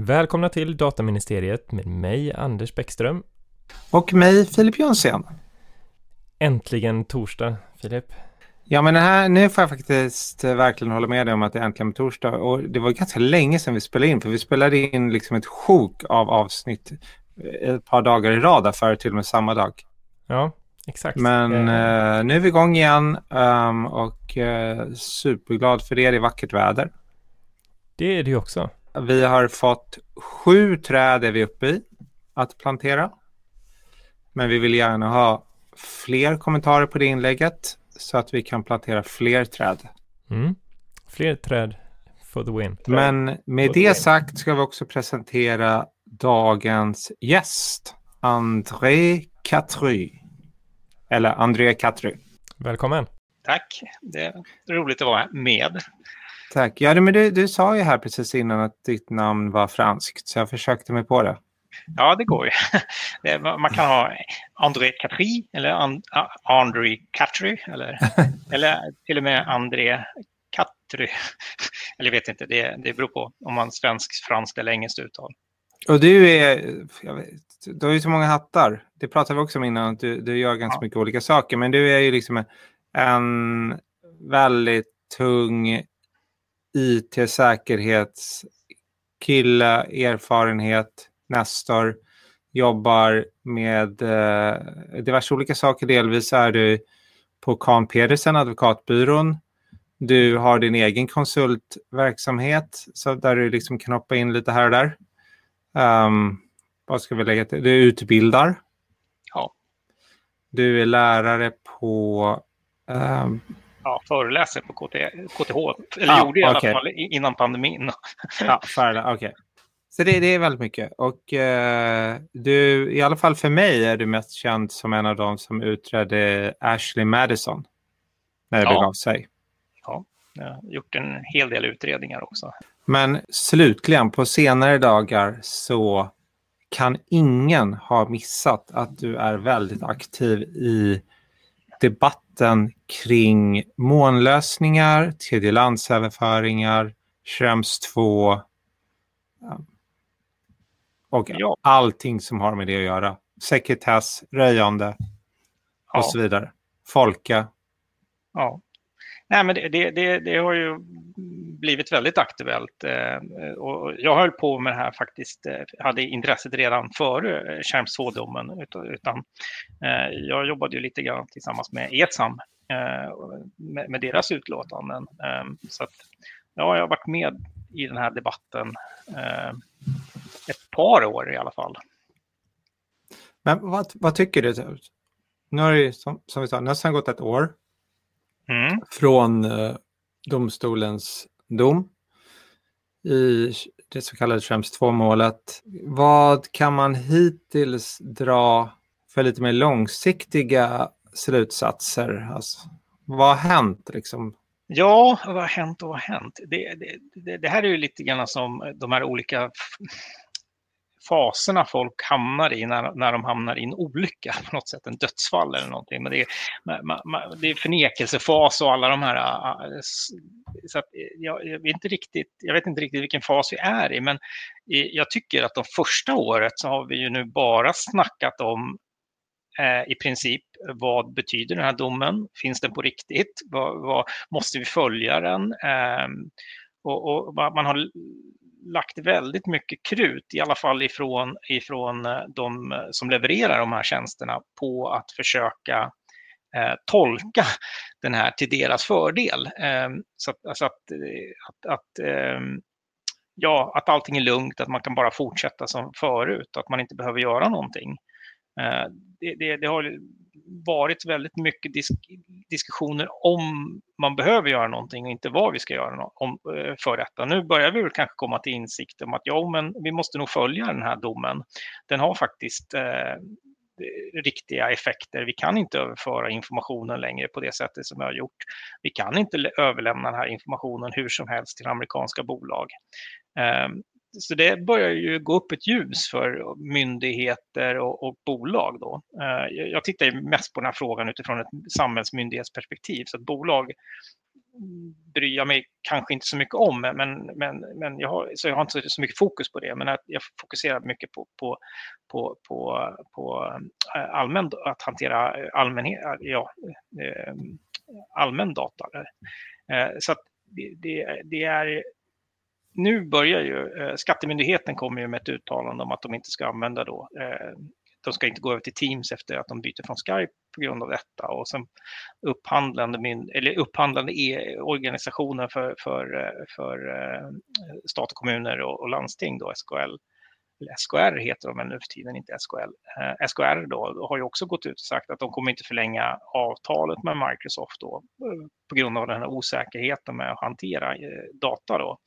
Välkomna till Dataministeriet med mig, Anders Bäckström. Och mig, Filip Jonsson. Äntligen torsdag, Filip. Ja, men här, nu får jag faktiskt eh, verkligen hålla med dig om att det är äntligen torsdag. Och det var ganska länge sedan vi spelade in, för vi spelade in liksom ett sjok av avsnitt eh, ett par dagar i rad, för till och med samma dag. Ja, exakt. Men eh, nu är vi igång igen um, och uh, superglad för det. Det är vackert väder. Det är det ju också. Vi har fått sju träd är vi uppe i att plantera. Men vi vill gärna ha fler kommentarer på det inlägget så att vi kan plantera fler träd. Mm. Fler träd for the win. Men med det sagt ska vi också presentera dagens gäst, André Catry. Eller André Catry. Välkommen. Tack, det är roligt att vara med. Tack. Ja, men du, du sa ju här precis innan att ditt namn var franskt, så jag försökte mig på det. Ja, det går ju. Man kan ha André Catry eller André Catry eller, eller till och med André Catry. Eller vet inte, det, det beror på om man svensk, franskt eller engelskt uttal. Och du är, vet, du har ju så många hattar. Det pratade vi också om innan, att du, du gör ganska ja. mycket olika saker. Men du är ju liksom en väldigt tung IT-säkerhetskille, erfarenhet, Nestor, jobbar med eh, diverse olika saker. Delvis är du på Kahn Pedersen, advokatbyrån. Du har din egen konsultverksamhet så där du liksom kan hoppa in lite här och där. Um, vad ska vi lägga till? Du utbildar. Ja. Du är lärare på um, ja, föreläser på KT, KTH. Eller ah, gjorde i alla okay. fall innan pandemin. ja, okej. Okay. Så det, det, är väldigt mycket. Och eh, du, i alla fall för mig, är du mest känd som en av dem som utredde Ashley Madison när det ja. begav sig. Ja, jag har gjort en hel del utredningar också. Men slutligen, på senare dagar så kan ingen ha missat att du är väldigt aktiv i debatten kring månlösningar, tredjelandsöverföringar, Schrems 2 och ja. allting som har med det att göra. Sekretess, röjande och så vidare. Folka. Ja. Nej, men det, det, det, det, har ju blivit väldigt aktuellt. Eh, och jag höll på med det här faktiskt, eh, hade intresset redan före eh, Kärms 2-domen. Utan, utan, eh, jag jobbade ju lite grann tillsammans med Etsam eh, med, med deras utlåtanden. Ehm, så att, ja, jag har varit med i den här debatten eh, ett par år i alla fall. Men vad, vad tycker du? Nu har det som, som vi sa nästan gått ett år mm. från eh, domstolens dom i det så kallade Schrems 2-målet. Vad kan man hittills dra för lite mer långsiktiga slutsatser? Alltså, vad har hänt? Liksom? Ja, vad har hänt och vad har hänt? Det, det, det, här är ju lite grann som de här olika faserna folk hamnar i när, när de hamnar i en olycka, på något sätt en dödsfall eller någonting. Men det är, man, man, det är förnekelsefas och alla de här... Ah, ah, så eh, jag, jag, vet inte riktigt, jag vet inte riktigt vilken fas vi är i, men eh, jag tycker att de första året så har vi ju nu bara snackat om eh, i princip vad betyder den här domen? Finns den på riktigt? Vad, vad måste vi följa den? Eh, och, och, man har lagt väldigt mycket krut, i alla fall ifrån, ifrån eh, de eh, som levererar de här tjänsterna, på att försöka eh, tolka den här till deras fördel. Eh, så att, alltså att, att, att eh, ja, att allting är lugnt, att man kan bara fortsätta som förut, att man inte behöver göra någonting. Det, det, det, har varit väldigt mycket disk, diskussioner om man behöver göra någonting och inte vad vi ska göra om, eh, för detta. Nu börjar vi väl kanske komma till insikt om att ja, men vi måste nog följa den här domen. Den har faktiskt eh, riktiga effekter. Vi kan inte överföra informationen längre på det sättet som vi har gjort. Vi kan inte överlämna den här informationen hur som helst till amerikanska bolag. Ehm, så det börjar ju gå upp ett ljus för myndigheter och, och bolag. Då. Eh, jag tittar mest på den här frågan utifrån ett samhällsmyndighetsperspektiv. Så att bolag bryr jag mig kanske inte så mycket om, men, men, men jag, har, så jag har inte så mycket fokus på det. Men jag fokuserar mycket på, på, på, på, på eh, allmän, att hantera eh, allmänhet, ja, allmän data. Så att det, det, det är nu börjar ju, eh, Skattemyndigheten kommer ju med ett uttalande om att de inte ska använda då eh, de ska inte gå över till Teams efter att de byter från Skype på grund av detta. Och sen upphandlande, min, eller upphandlande e organisationer för, för, för eh, eh stat kommuner och, och landsting, då, SKL, eller SKR heter de men nu för tiden, inte SKL. Eh, SKR då, har ju också gått ut och sagt att de kommer inte förlänga avtalet med Microsoft då, på grund av den här osäkerheten med att hantera eh, data. Då.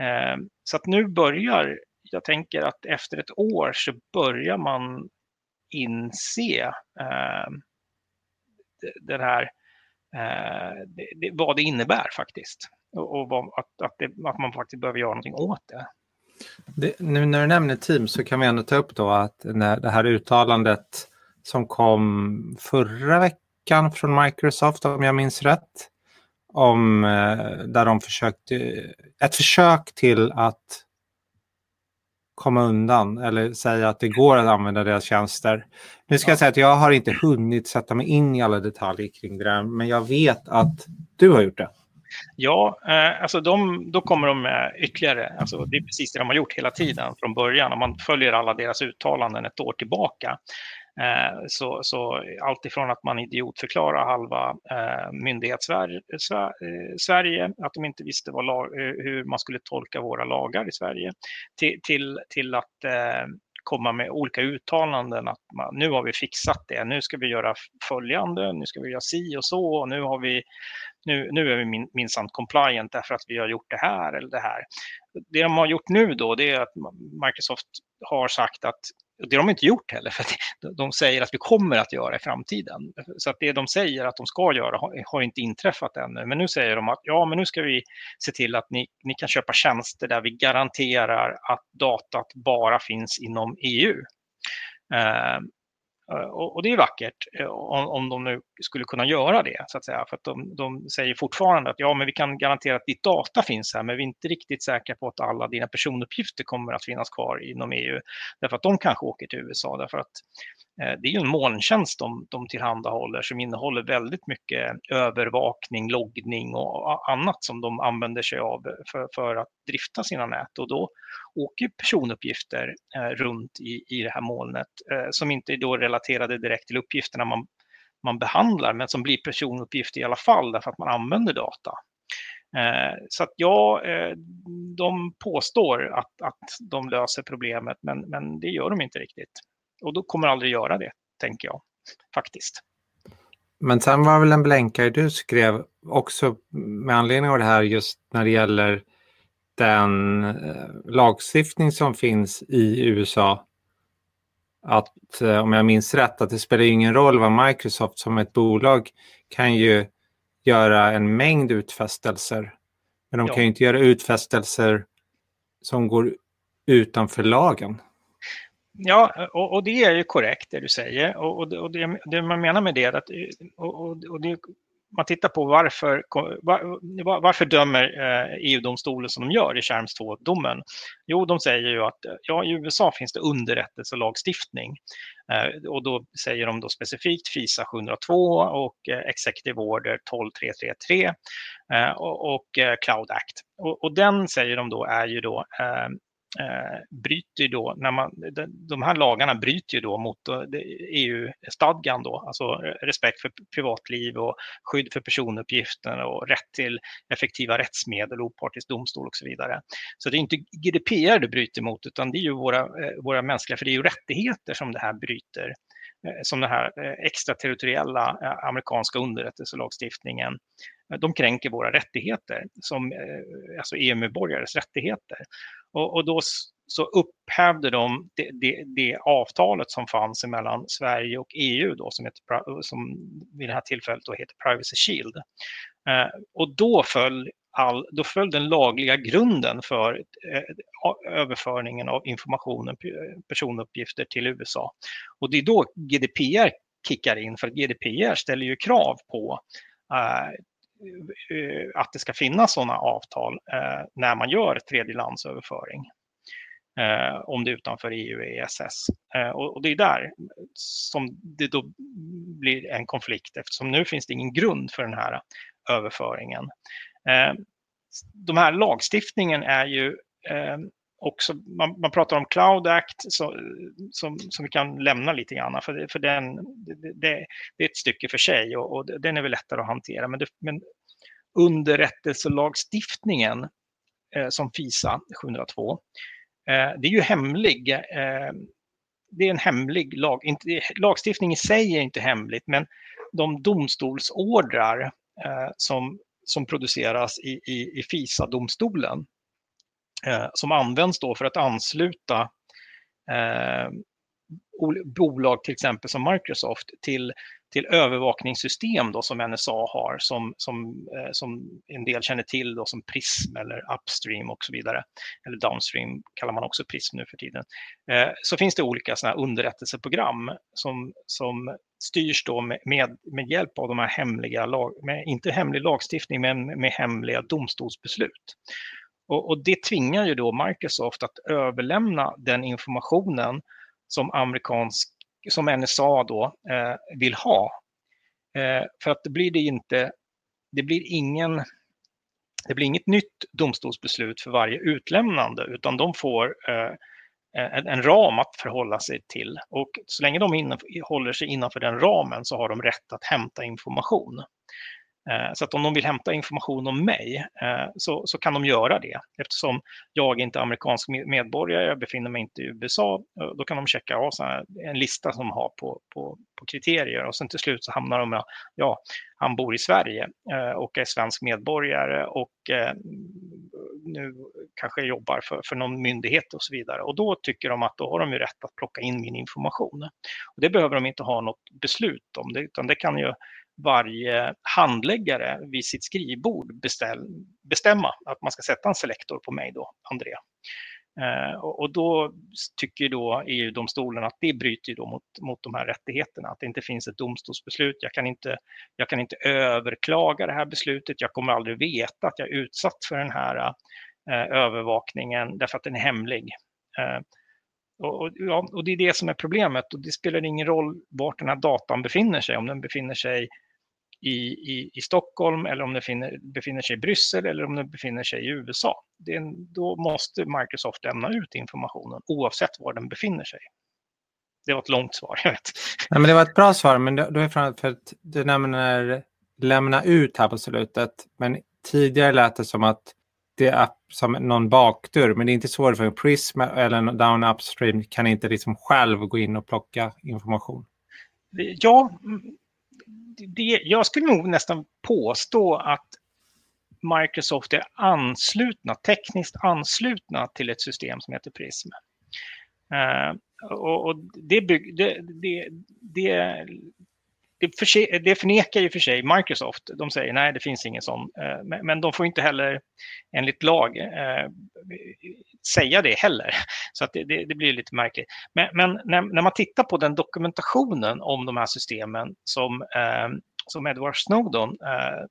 Ehm, så att nu börjar jag tänker att efter ett år så börjar man inse ehm, den här, eh, vad det innebär faktiskt. Och, att, att, det, att, man faktiskt behöver göra någonting åt det. det. Nu när du nämner team så kan vi ändå ta upp då att när det här uttalandet som kom förra veckan från Microsoft om jag minns rätt. Om, eh, där de försökte, ett försök till att komma undan eller säga att det går att använda deras tjänster. Nu ska jag säga att jag har inte hunnit sätta mig in i alla detaljer kring det där, men jag vet att du har gjort det. Ja, eh, alltså de, då kommer de med ytterligare, alltså det är precis det de har gjort hela tiden från början. Om man följer alla deras uttalanden ett år tillbaka Eh, så, så allt ifrån att man idiotförklarar halva eh, myndighets-Sverige, eh, att de inte visste lag, eh, hur man skulle tolka våra lagar i Sverige, till, till, till att eh, komma med olika uttalanden att man, nu har vi fixat det, nu ska vi göra följande, nu ska vi göra si och så, och nu, har vi, nu, nu är vi minsann compliant därför att vi har gjort det här eller det här. Det de har gjort nu då, det är att Microsoft har sagt att det har de inte gjort heller, för de säger att vi kommer att göra i framtiden. Så att det de säger att de ska göra har inte inträffat ännu. Men nu säger de att ja, men nu ska vi se till att ni, ni kan köpa tjänster där vi garanterar att datat bara finns inom EU. Eh, Eh, och, det är vackert eh, om, om de nu skulle kunna göra det, så att säga. För att de, de, säger fortfarande att ja, men vi kan garantera att ditt data finns här, men vi är inte riktigt säkra på att alla dina personuppgifter kommer att finnas kvar inom EU. Därför att de kanske åker till USA, därför att Eh, det är ju en molntjänst de, de tillhandahåller som innehåller väldigt mycket övervakning, loggning och annat som de använder sig av för, för att drifta sina nät. Och då åker personuppgifter eh, runt i, i det här molnet eh, som inte är då relaterade direkt till uppgifterna man, man behandlar men som blir personuppgifter i alla fall därför att man använder data. Eh, så att ja, eh, de påstår att, att de löser problemet men, men det gör de inte riktigt. Och då kommer aldrig göra det, tänker jag faktiskt. Men sen var det väl en blänkare du skrev också med anledning av det här just när det gäller den eh, lagstiftning som finns i USA. Att eh, om jag minns rätt att det spelar ingen roll vad Microsoft som ett bolag kan ju göra en mängd utfästelser. Men de ja. kan ju inte göra utfästelser som går utanför lagen. Ja, och, och, det är ju korrekt det du säger. Och, och, och det, det, man menar med det att och, och det, man tittar på varför, var, varför dömer eh, EU-domstolen som de gör i Charms 2-domen? Jo, de säger ju att ja, i USA finns det underrättelselagstiftning eh, och då säger de då specifikt FISA 702 och eh, Executive Order 12333 och, och Cloud Act. Och, och, den säger de då är ju då eh, bryter då, när man, de, de här lagarna bryter ju då mot eh, EU-stadgan e då, alltså eh, respekt för privatliv och skydd för personuppgifter och rätt till effektiva rättsmedel, opartisk domstol och så vidare. Så det är inte GDPR det bryter mot, utan det är ju våra, eh, våra mänskliga fri och rättigheter som det här bryter Eh, som den här eh, extraterritoriella eh, amerikanska underrättelselagstiftningen de kränker våra rättigheter som alltså EU-medborgares rättigheter. Och, och då så upphävde de det, det, det, avtalet som fanns mellan Sverige och EU då, som, heter, som vid det här tillfället då heter Privacy Shield. Och då föll, all, då föll den lagliga grunden för eh, överföringen av informationen, personuppgifter till USA. Och det är då GDPR kickar in, för GDPR ställer ju krav på eh, eh, att det ska finnas sådana avtal eh, när man gör tredjelandsöverföring. Eh, om det är utanför EU och ESS. Och det är där som det då blir en konflikt eftersom nu finns det ingen grund för den här överföringen. Eh, de här lagstiftningen är ju eh, också, man, man, pratar om Cloud Act så, som, som vi kan lämna lite grann, för, för den, det, det, det är ett stycke för sig och, och, den är väl lättare att hantera. Men, det, men underrättelselagstiftningen eh, som FISA 702, eh, det är ju hemlig. Eh, det är en hemlig lag. Inte, lagstiftning i sig är inte hemligt, men de domstolsordrar eh, som, som produceras i, i, i FISA-domstolen eh, som används då för att ansluta eh, bolag till exempel som Microsoft till, till övervakningssystem då som NSA har som, som, eh, som en del känner till då som Prism eller Upstream och så vidare. Eller Downstream kallar man också Prism nu för tiden. Eh, så finns det olika såna underrättelseprogram som, som styrs då med, med, med hjälp av de här hemliga, lag, med, inte hemlig lagstiftning men med hemliga domstolsbeslut. Och, och, det tvingar ju då Microsoft att överlämna den informationen som amerikansk, som NSA då eh, vill ha. Eh, för att det blir det inte, det blir ingen, det blir inget nytt domstolsbeslut för varje utlämnande utan de får eh, en, en, ram att förhålla sig till och så länge de in, håller sig innanför den ramen så har de rätt att hämta information. Eh, så att om de vill hämta information om mig eh, så, så kan de göra det. Eftersom jag inte är amerikansk medborgare, jag befinner mig inte i USA, eh, då kan de checka av en lista som de har på, på, på kriterier och sen till slut så hamnar de med, ja, han bor i Sverige eh, och är svensk medborgare och eh, nu kanske jobbar för, för någon myndighet och så vidare. Och då tycker de att då har de ju rätt att plocka in min information. Och det behöver de inte ha något beslut om, det, utan det kan ju varje handläggare vid sitt skrivbord beställ, bestämma att man ska sätta en selektor på mig då, André. Eh, och, då tycker då EU-domstolen att det bryter då mot, mot de här rättigheterna, att det inte finns ett domstolsbeslut. Jag kan, inte, jag kan inte överklaga det här beslutet. Jag kommer aldrig veta att jag är utsatt för den här eh, övervakningen därför att den är hemlig. Eh, och, och, ja, och det är det som är problemet och det spelar ingen roll vart den här datan befinner sig, om den befinner sig i, i, i Stockholm eller om det befinner, befinner sig i Bryssel eller om det befinner sig i USA. Det, då måste Microsoft lämna ut informationen oavsett var den befinner sig. Det var ett långt svar, jag vet. Nej, men det var ett bra svar, men då är frågan för att du nämner lämna ut här på slutet. Men tidigare lät det som att det är som någon bakdörr, men det är inte så för en Prism eller Down Upstream kan inte liksom själv gå in och plocka information. Ja, det, jag skulle nog nästan påstå att Microsoft är anslutna, tekniskt anslutna till ett system som heter Prism. Uh, och, och det, bygg, det, det, det, det, för, det förnekar ju för sig Microsoft. De säger nej, det finns ingen sån. Eh, men de får inte heller enligt lag eh, säga det heller. Så att det, det, det blir lite märkligt. Men, men när, när, man tittar på den dokumentationen om de här systemen som, eh, som Edward Snowden eh,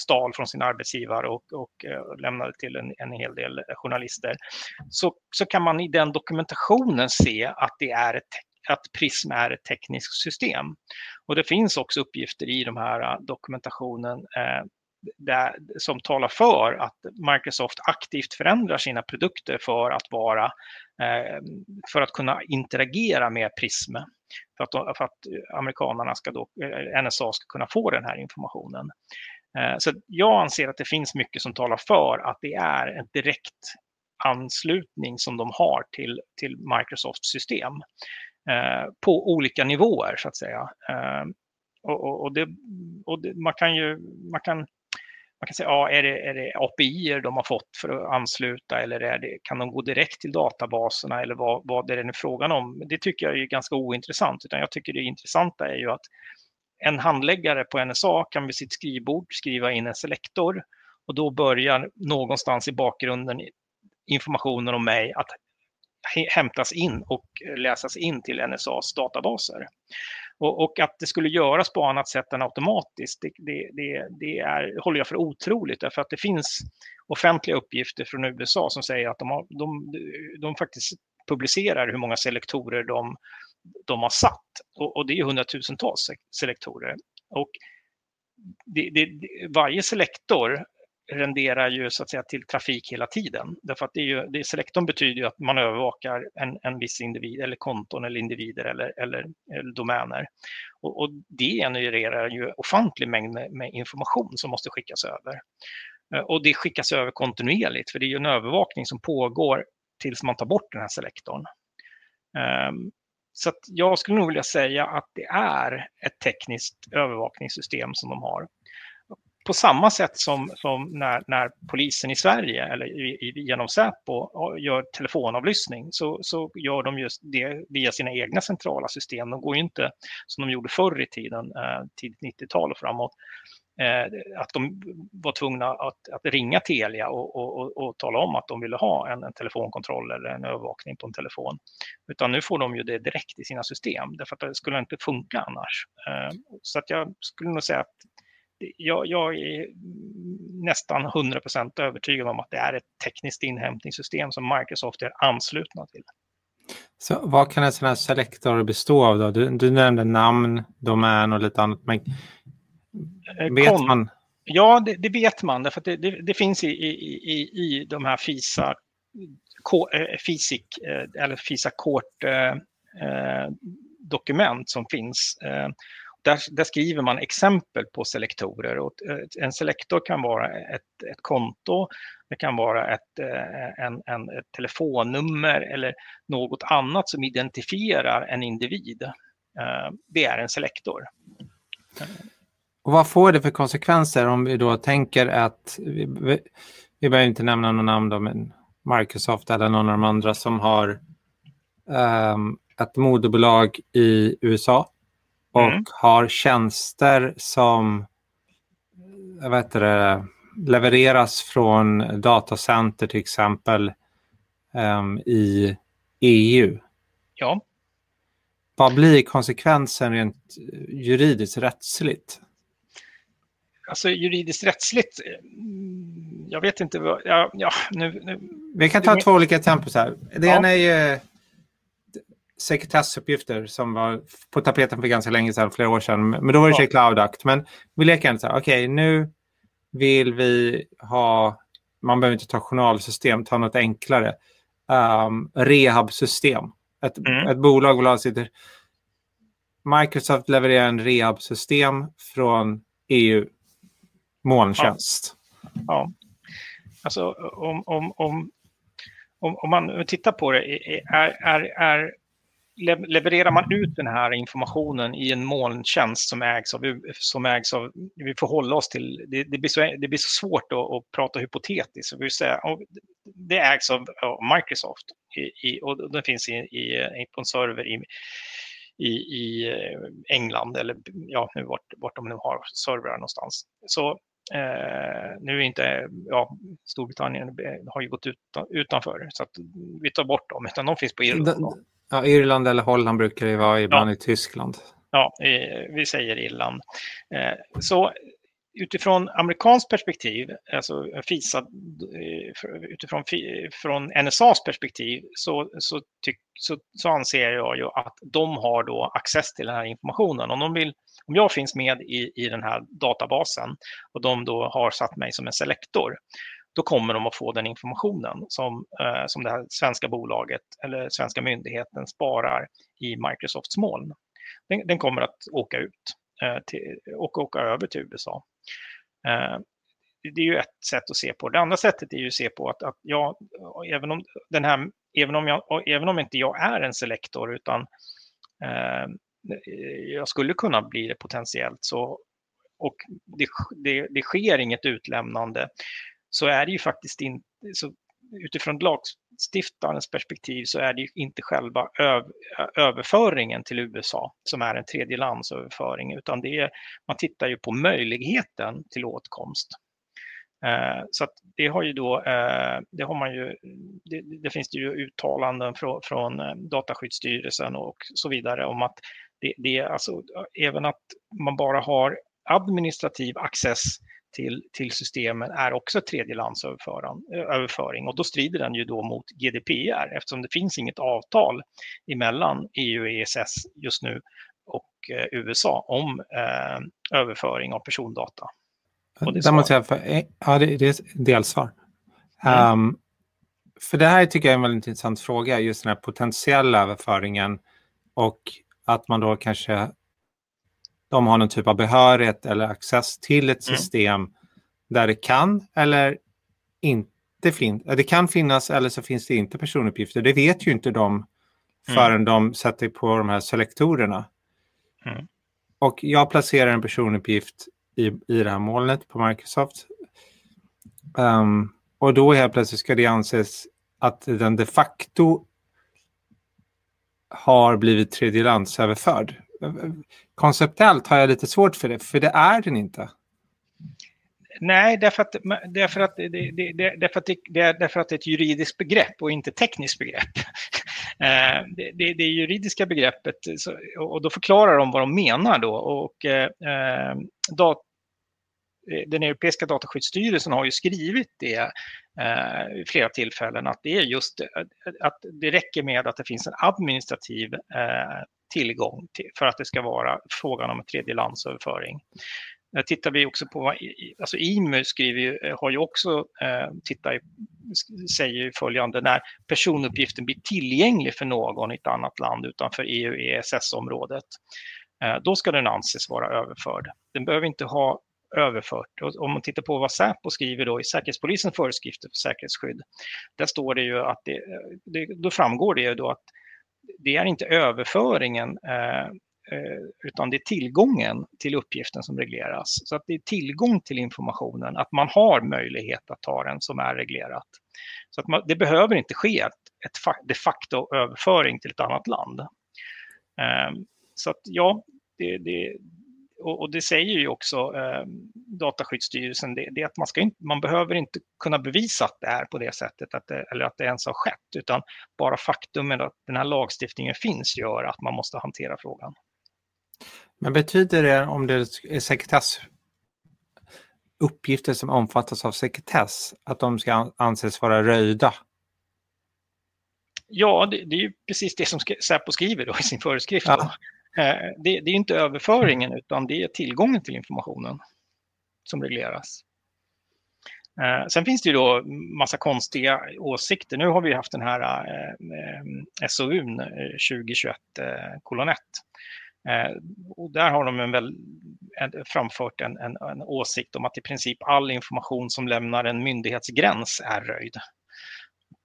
stal från sin arbetsgivare och, och eh, lämnade till en, en hel del journalister, så, så kan man i den dokumentationen se att det är ett att Prism är ett tekniskt system. Och det finns också uppgifter i de här äh, dokumentationen eh, där, som talar för att Microsoft aktivt förändrar sina produkter för att, vara, eh, för att kunna interagera med Prism. För att, för att amerikanerna ska då, NSA ska kunna få den här informationen. Eh, så jag anser att det finns mycket som talar för att det är en direkt anslutning som de har till, till Microsofts system Eh, på olika nivåer så att säga. Eh, och, och, och, det, och det, man kan ju man kan man kan säga, ja, är det, är det API de har fått för att ansluta eller är det, kan de gå direkt till databaserna eller vad, vad är det nu frågan om? Det tycker jag är ganska ointressant, utan jag tycker det intressanta är ju att en handläggare på NSA kan vid sitt skrivbord skriva in en selektor och då börjar någonstans i bakgrunden informationen om mig att hämtas in och läsas in till NSAs databaser. Och, och, att det skulle göras på annat sätt än automatiskt, det, det, det, det är, håller jag för otroligt. Därför att det finns offentliga uppgifter från USA som säger att de, har, de, de faktiskt publicerar hur många selektorer de, de har satt. Och, och det är hundratusentals selektorer. Och det, det, varje selektor renderar ju så att säga till trafik hela tiden. Därför att det är ju, det, selektorn betyder ju att man övervakar en, en viss individ eller konton eller individer eller, eller, eller domäner. Och, och, det genererar ju ofantlig mängd med, med, information som måste skickas över. Eh, och det skickas över kontinuerligt för det är ju en övervakning som pågår tills man tar bort den här selektorn. Um, så jag skulle nog vilja säga att det är ett tekniskt övervakningssystem som de har på samma sätt som, som när, när, polisen i Sverige eller i, genom Säpo gör telefonavlyssning så, så gör de just det via sina egna centrala system. De går ju inte som de gjorde förr i tiden, eh, tidigt 90-tal och framåt, eh, att de var tvungna att, att ringa Telia och, och, och, och, tala om att de ville ha en, en, telefonkontroll eller en övervakning på en telefon. Utan nu får de ju det direkt i sina system, därför att det skulle inte funka annars. Eh, så att jag skulle nog säga att jag, jag är nästan 100% övertygad om att det är ett tekniskt inhämtningssystem som Microsoft är anslutna till. Så vad kan en sån här selektor bestå av? Då? Du, du nämnde namn, domän och lite annat. Men eh, vet Kon man? Ja, det, det, vet man. Därför det, det, det, finns i, i, i, de här FISA, K, eh, FISIC, eh, eller FISA Court dokument som finns där, där, skriver man exempel på selektorer. Och eh, en selektor kan vara ett, ett konto, det kan vara ett, eh, en, en, ett telefonnummer eller något annat som identifierar en individ. Eh, det är en selektor. Och vad får det för konsekvenser om vi då tänker att, vi, vi behöver inte nämna någon namn då, men Microsoft eller någon av de andra som har um, ett moderbolag i USA och mm. har tjänster som jag vet det, levereras från datacenter till exempel um, i EU. Ja. Vad blir konsekvensen rent juridiskt rättsligt? Alltså juridiskt rättsligt, mm, jag vet inte vad, ja, ja nu, nu. Vi kan ta två olika tempos här. Det ja. ena är ju sekretessuppgifter som var på tapeten för ganska länge sedan, flera år sedan. Men då var det ja. Cloud Act. Men vi leker ändå så här, okej, okay, nu vill vi ha, man behöver inte ta journalsystem, ta något enklare. Um, rehabsystem. Ett, mm. ett bolag vill ha sitt... Microsoft levererar en rehabsystem från EU, molntjänst. Ja. ja. Alltså om, om, om, om, om man tittar på det, är, är, är levererar man ut den här informationen i en molntjänst som ägs av, som ägs av vi får hålla oss till, det, det blir, så, det blir så svårt att, att prata hypotetiskt. Vi säga, det ägs av, Microsoft i, i, och det finns i, i, på en server i, i, i England eller ja, nu vart, vart de nu har servrar någonstans. Så eh, nu är inte, ja, Storbritannien har ju gått utan, utanför så att vi tar bort dem, utan de finns på Irland. Ja, Irland eller Holland brukar det vara, ibland ja. i Tyskland. Ja, vi säger Irland. Eh, så utifrån amerikanskt perspektiv, alltså FISA, eh, utifrån från NSAs perspektiv, så, så, tyck, så, så, anser jag ju att de har då access till den här informationen. Om, de vill, om jag finns med i, i den här databasen och de då har satt mig som en selektor, då kommer de att få den informationen som, eh, som det här svenska bolaget eller svenska myndigheten sparar i Microsofts moln. Den, den kommer att åka ut eh, till, och åka över till USA. Eh, det är ju ett sätt att se på. Det andra sättet är ju att se på att, att jag, även om, den här, även, om jag, även om inte jag är en selektor utan eh, jag skulle kunna bli det potentiellt så och det, det, det sker inget utlämnande så är det ju faktiskt inte, så utifrån lagstiftarens perspektiv så är det ju inte själva öv, överföringen till USA som är en tredjelandsöverföring, utan det är, man tittar ju på möjligheten till åtkomst. Eh, så att det har ju då, eh, det har man ju, det, det finns det ju uttalanden från, från Dataskyddsstyrelsen och så vidare om att det, det är alltså även att man bara har administrativ access till, till systemen är också tredjelandsöverföring och då strider den ju då mot GDPR eftersom det finns inget avtal emellan EU och ESS just nu och eh, USA om eh, överföring av persondata. Och det, det måste jag, för, ja, det, det är delsvar. Mm. Um, för det här tycker jag är en väldigt intressant fråga, just den här potentiella överföringen och att man då kanske de har någon typ av behörighet eller access till ett mm. system mm. där det kan eller inte finns. Det kan finnas eller så finns det inte personuppgifter. Det vet ju inte de mm. förrän mm. de sätter på de här selektorerna. Mm. Och jag placerar en personuppgift i, i det här molnet på Microsoft. Um, och då helt plötsligt ska det anses att den de facto har blivit tredjelandsöverförd. Konceptuellt har jag lite svårt för det, för det är den inte. Nej, därför att, därför att, det, det, därför att, det, därför att det är ett juridiskt begrepp och inte ett tekniskt begrepp. Eh, det, det, det juridiska begreppet, och då förklarar de vad de menar då. Och, eh, eh dat, den europeiska dataskyddsstyrelsen har ju skrivit det eh, vid flera tillfällen, att det är just att det räcker med att det finns en administrativ eh, tillgång till, för att det ska vara frågan om tredjelandsöverföring. Där eh, tittar vi också på, alltså IMU skriver, ju, eh, har ju också, eh, tittar, säger följande, när personuppgiften blir tillgänglig för någon i ett annat land utanför EU-ESS-området, eh, då ska den anses vara överförd. Den behöver inte ha överfört. Och om man tittar på vad Säpo skriver då i Säkerhetspolisens föreskrifter för säkerhetsskydd, där står det ju att det, eh, det då framgår det ju då att det är inte överföringen eh, eh, utan det är tillgången till uppgiften som regleras. Så att det är tillgång till informationen, att man har möjlighet att ta den som är reglerat. Så att man, det behöver inte ske ett, ett de facto överföring till ett annat land. Eh, så att ja, det, det, och, det säger ju också eh, Dataskyddsstyrelsen, det, det, att man, ska inte, man behöver inte kunna bevisa att det är på det sättet, att det, eller att det ens har skett, utan bara faktumet att den här lagstiftningen finns gör att man måste hantera frågan. Men betyder det om det är sekretess uppgifter som omfattas av sekretess, att de ska anses vara röjda? Ja, det, det är ju precis det som Säpo skriver då i sin föreskrift. Ja. Eh, det, det är inte överföringen utan det är tillgången till informationen som regleras. Eh, sen finns det ju då massa konstiga åsikter. Nu har vi haft den här eh, SOUn 2021 kolon 1. Och där har de en väl, framfört en, en, en, åsikt om att i princip all information som lämnar en myndighetsgräns är röjd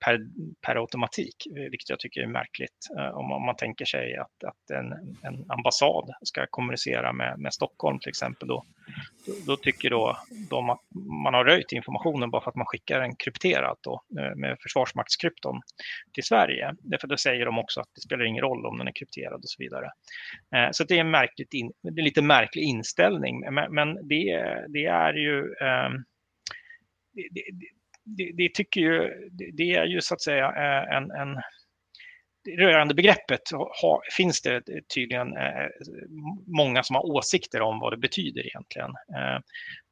per, per automatik, eh, vilket jag tycker är märkligt. Eh, om, om man tänker sig att, att en, en ambassad ska kommunicera med, med Stockholm till exempel, då, då tycker då de att man har röjt informationen bara för att man skickar en krypterat då, eh, med försvarsmaktskrypton till Sverige. Därför då säger de också att det spelar ingen roll om den är krypterad och så vidare. Eh, så det är en, märkligt in, det är en lite märklig inställning, men, men det, det är ju ehm, det, det, det, det, tycker ju, det är ju så att säga eh, en, en rörande begreppet ha, finns det tydligen eh, många som har åsikter om vad det betyder egentligen. Eh,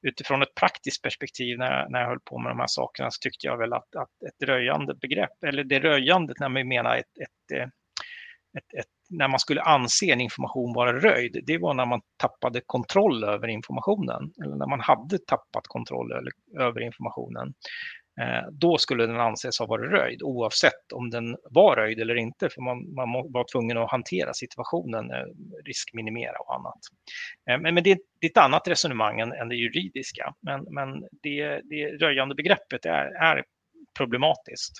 utifrån ett praktiskt perspektiv när, när jag höll på med de här sakerna så tyckte jag väl att, att ett röjande begrepp, eller det röjandet när man menar ett, ett, eh, ett, ett, när man skulle anse en information vara röjd, det var när man tappade kontroll över informationen, eller när man hade tappat kontroll över informationen. Eh, då skulle den anses ha varit röjd oavsett om den var röjd eller inte, för man, man var tvungen att hantera situationen, eh, riskminimera och annat. Eh, men, men det, det, är ett annat resonemang än, än det juridiska, men, men det, det röjande begreppet är, är problematiskt.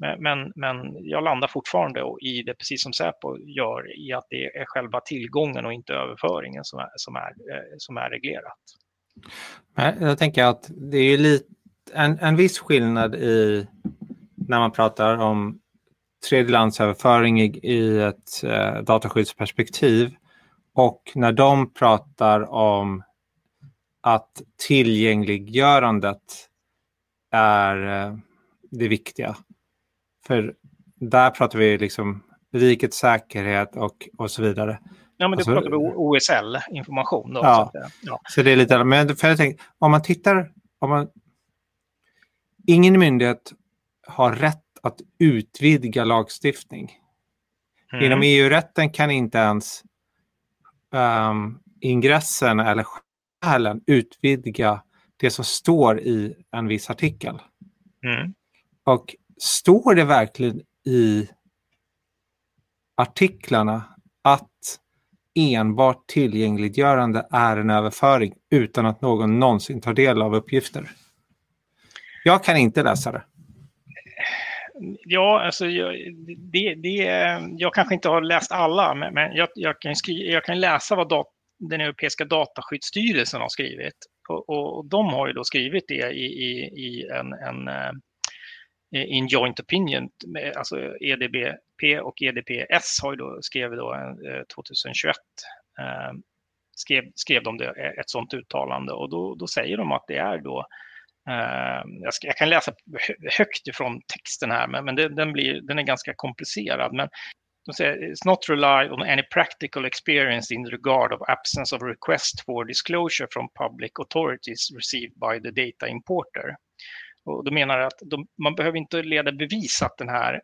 Men, men, men, jag landar fortfarande i det, precis som Säpo gör, i att det är själva tillgången och inte överföringen som är, som är, som är reglerat. Jag tänker att det är lite en, en viss skillnad i när man pratar om tredjelandsöverföring i, i ett eh, dataskyddsperspektiv och när de pratar om att tillgängliggörandet är eh, det viktiga. För där pratar vi liksom rikets säkerhet och, och så vidare. Ja, men du alltså, pratar om OSL-information. Ja, så, ja. så det är lite... Men för jag tänker, om man tittar... Om man, ingen myndighet har rätt att utvidga lagstiftning. Mm. Inom EU-rätten kan inte ens um, ingressen eller skälen utvidga det som står i en viss artikel. Mm. Och står det verkligen i artiklarna att enbart tillgängliggörande är en överföring utan att någon någonsin tar del av uppgifter? Jag kan inte läsa det. Ja, alltså jag, det, det, jag kanske inte har läst alla, men, men jag, jag, kan skriva, jag kan läsa vad dat, den europeiska dataskyddsstyrelsen har skrivit. Och, och, de har ju då skrivit det i, i, i en, en eh, in joint opinion, alltså EDBP och EDPS har ju då, skrev då eh, 2021 eh, skrev, skrev de det, ett sådant uttalande och då, då säger de att det är då Ehm, jag, ska, jag, kan läsa högt ifrån texten här, men, men det, den, blir, den är ganska komplicerad. Men de säger, it's not rely on any practical experience in regard of absence of request for disclosure from public authorities received by the data importer. Och de menar att de, man behöver inte leda bevis att, den här,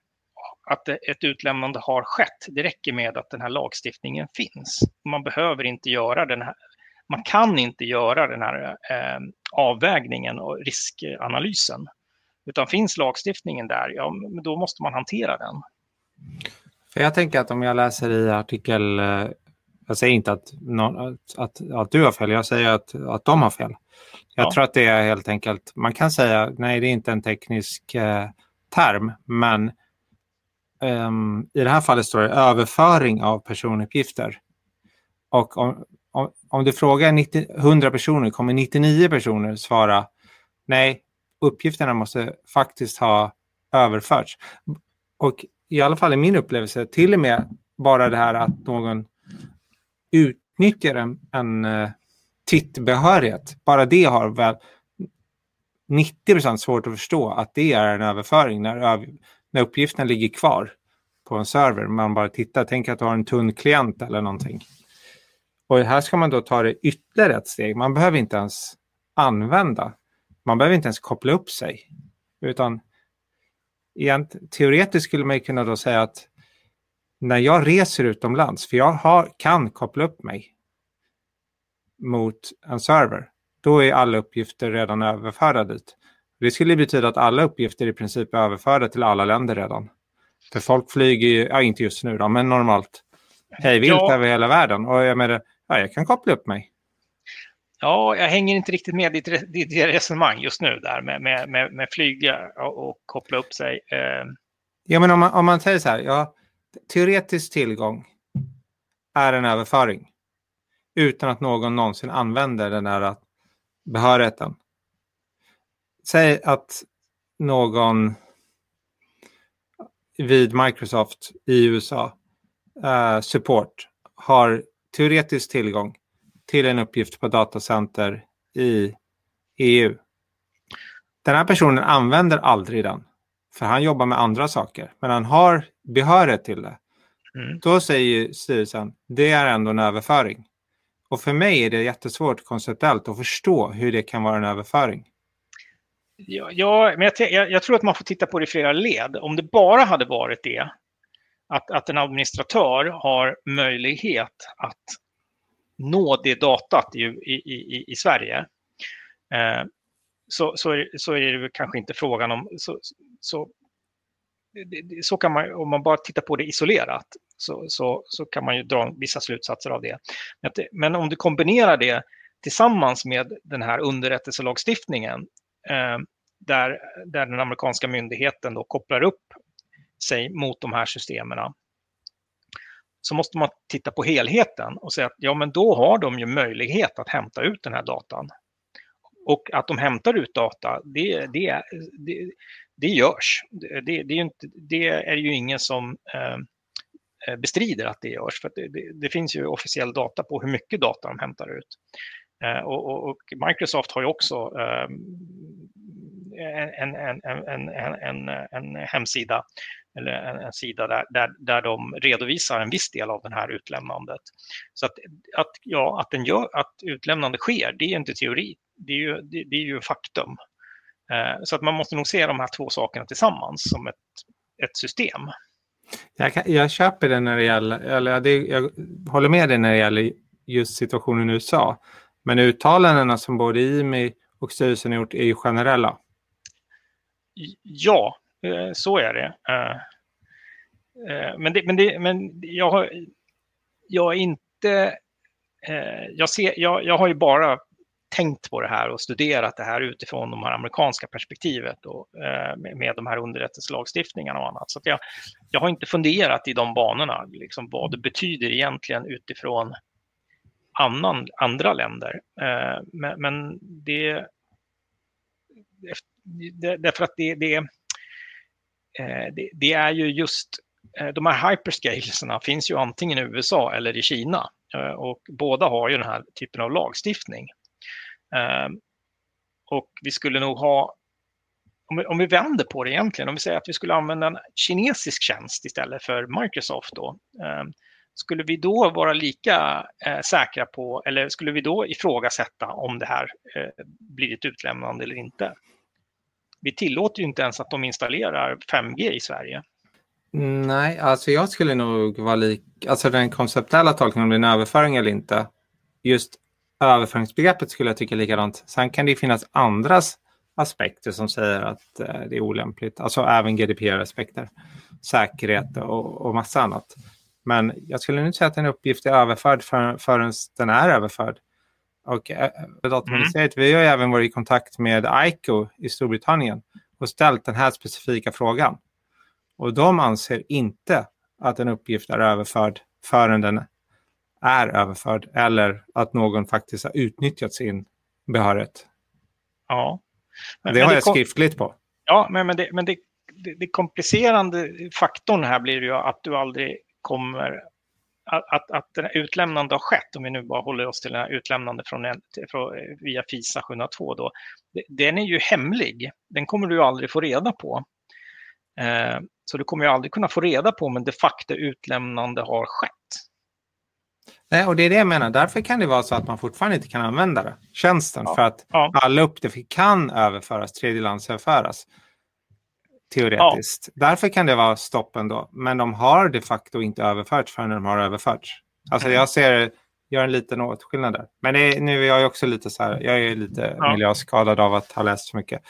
att ett utlämnande har skett. Det räcker med att den här lagstiftningen finns. Man behöver inte göra den här, man kan inte göra den här eh, avvägningen och riskanalysen. Utan finns lagstiftningen där, ja, då måste man hantera den. För jag tänker att om jag läser i artikel, eh, jag säger inte att, någon, att, att, du har fel, jag säger att, att de har fel. Jag ja. tror att det är helt enkelt, man kan säga, nej det är inte en teknisk eh, term, men um, i det här fallet står det överföring av personuppgifter. Och om, om, du frågar 90, 100 personer kommer 99 personer svara nej, uppgifterna måste faktiskt ha överförts. Och i alla fall i min upplevelse, till och med bara det här att någon utnyttjar en, en uh, tittbehörighet, bara det har väl 90 procent svårt att förstå att det är en överföring när, när uppgifterna ligger kvar på en server. Man bara tittar, tänk att du har en tunn klient eller någonting. Och här ska man då ta det ytterligare ett steg. Man behöver inte ens använda. Man behöver inte ens koppla upp sig. Utan egent, teoretiskt skulle man kunna då säga att när jag reser utomlands, för jag har, kan koppla upp mig mot en server, då är alla uppgifter redan överförda dit. Det skulle betyda att alla uppgifter i princip är överförda till alla länder redan. För folk flyger ju, ja inte just nu då, men normalt hej vilt ja. över hela världen. Och jag menar, ja, jag kan koppla upp mig. Ja, jag hänger inte riktigt med i ditt, ditt resonemang just nu där med, med, med, med flyga och, och koppla upp sig. Eh. Ja, men om man, om man säger så här, ja, teoretisk tillgång är en överföring utan att någon någonsin använder den här behörigheten. Säg att någon vid Microsoft i USA uh, support har teoretisk tillgång till en uppgift på datacenter i EU. Den här personen använder aldrig den, för han jobbar med andra saker, men han har behörighet till det. Mm. Då säger styrelsen, det är ändå en överföring. Och för mig är det jättesvårt konceptuellt att förstå hur det kan vara en överföring. Ja, ja men jag, jag, jag, tror att man får titta på det i flera led. Om det bara hade varit det, att, att en administratör har möjlighet att nå det datat i, i, i, i Sverige, eh, så, så, är, så är det kanske inte frågan om... Så, så, så kan man, om man bara tittar på det isolerat, så, så, så kan man ju dra vissa slutsatser av det. Men om du kombinerar det tillsammans med den här underrättelselagstiftningen, eh, där, där den amerikanska myndigheten då kopplar upp sig mot de här systemen så måste man titta på helheten och säga att ja, men då har de ju möjlighet att hämta ut den här datan. Och att de hämtar ut data, det, det, det, det görs. Det, det, är inte, det, är ju ingen som eh, bestrider att det görs. För det, det, finns ju officiell data på hur mycket data de hämtar ut. Eh, och, och, och, Microsoft har ju också eh, en, en, en, en, en, hemsida eller en, en sida där, där, där de redovisar en viss del av det här utlämnandet. Så att, att, ja, att, den gör, att utlämnande sker, det är inte teori, det är ju, det, det är ju faktum. Eh, så att man måste nog se de här två sakerna tillsammans som ett, ett system. Jag, kan, jag köper det när det gäller, eller det, jag håller med dig när det gäller just situationen i USA. Men uttalandena som både IMI och styrelsen har gjort är ju generella. Ja, eh, så är det. Eh, eh, men, det, men, det, men jag, har, jag är inte... Jag, ser, jag, jag har ju bara tänkt på det här och studerat det här utifrån de här amerikanska perspektivet och, med de här underrättelselagstiftningarna och annat. Så jag, jag har inte funderat i de banorna, liksom vad det betyder egentligen utifrån annan, andra länder. Men, men det, därför att det, det, eh, det, det är ju just eh, de här hyperscaleserna finns ju antingen i USA eller i Kina eh, och båda har ju den här typen av lagstiftning. Ehm, och vi skulle nog ha, om vi, om vi vänder på det egentligen, om vi säger att vi skulle använda en kinesisk tjänst istället för Microsoft då, ehm, skulle vi då vara lika eh, säkra på, eller skulle vi då ifrågasätta om det här eh, blir ett utlämnande eller inte? Vi tillåter ju inte ens att de installerar 5G i Sverige. Nej, alltså jag skulle nog vara lik, alltså den konceptuella tolkningen om det är en överföring eller inte. Just överföringsbegreppet skulle jag tycka likadant. Sen kan det finnas andra aspekter som säger att eh, det är olämpligt, alltså även GDPR-aspekter, säkerhet och, och massa annat. Men jag skulle inte säga att en uppgift är överförd för, förrän den är överförd. Och äh, dataministeriet, mm. vi har även varit i kontakt med ICO i Storbritannien och ställt den här specifika frågan. Och de anser inte att en uppgift är överförd förrän den är överförd eller att någon faktiskt har utnyttjat sin behörighet. Ja. Men, det har jag skriftligt på. Ja, men, men, det, men det, det, det komplicerande faktorn här blir ju att du aldrig kommer att, att den utlämnande har skett, om vi nu bara håller oss till den här utlämnande från, en, från via FISA 702, då, den är ju hemlig. Den kommer du aldrig få reda på. Eh, så du kommer ju aldrig kunna få reda på om de facto utlämnande har skett. Nej, och det är det jag menar. Därför kan det vara så att man fortfarande inte kan använda det, tjänsten, ja. för att ja. alla uppgifter kan överföras, tredjelandsöverföras teoretiskt. Ja. Därför kan det vara stopp ändå. Men de har de facto inte överförts förrän de har överförts. Alltså jag ser, gör en liten åtskillnad där. Men är, nu är jag också lite så här, jag är lite ja. miljöskadad av att ha läst så mycket.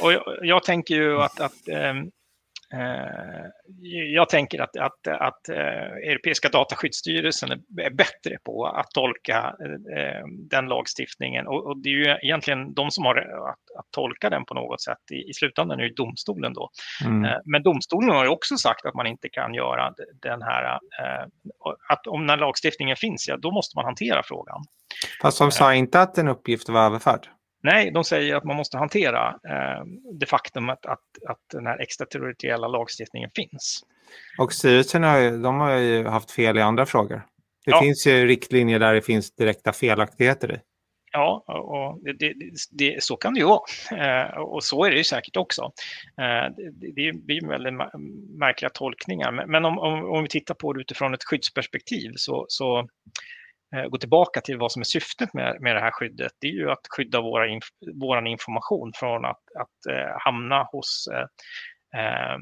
Och jag, jag tänker ju att, att ähm, jag tänker att, att, att eh, Europeiska dataskyddsstyrelsen är bättre på att tolka eh, den lagstiftningen och det är ju egentligen de som har att, att tolka den på något sätt. I, i slutändan är det domstolen då. Mm. Men domstolen har ju också sagt att man inte kan göra den här, att om när lagstiftningen finns, ja, då måste man hantera frågan. Fast de sa inte att en uppgift var överförd? Nej, de säger att man måste hantera eh, det faktum att, att, att den här extraterritoriella lagstiftningen finns. Och styrelsen har ju, de har ju haft fel i andra frågor. Det ja. finns ju riktlinjer där det finns direkta felaktigheter i. Ja, och det, det, det, så kan det ju vara. Eh, och så är det ju säkert också. Eh, det, blir väldigt märkliga tolkningar. Men, om, om, om, vi tittar på det utifrån ett skyddsperspektiv så, så Eh, gå tillbaka till vad som är syftet med, med det här skyddet, det är ju att skydda våra inf vår information från att, att eh, hamna, hos, eh, eh,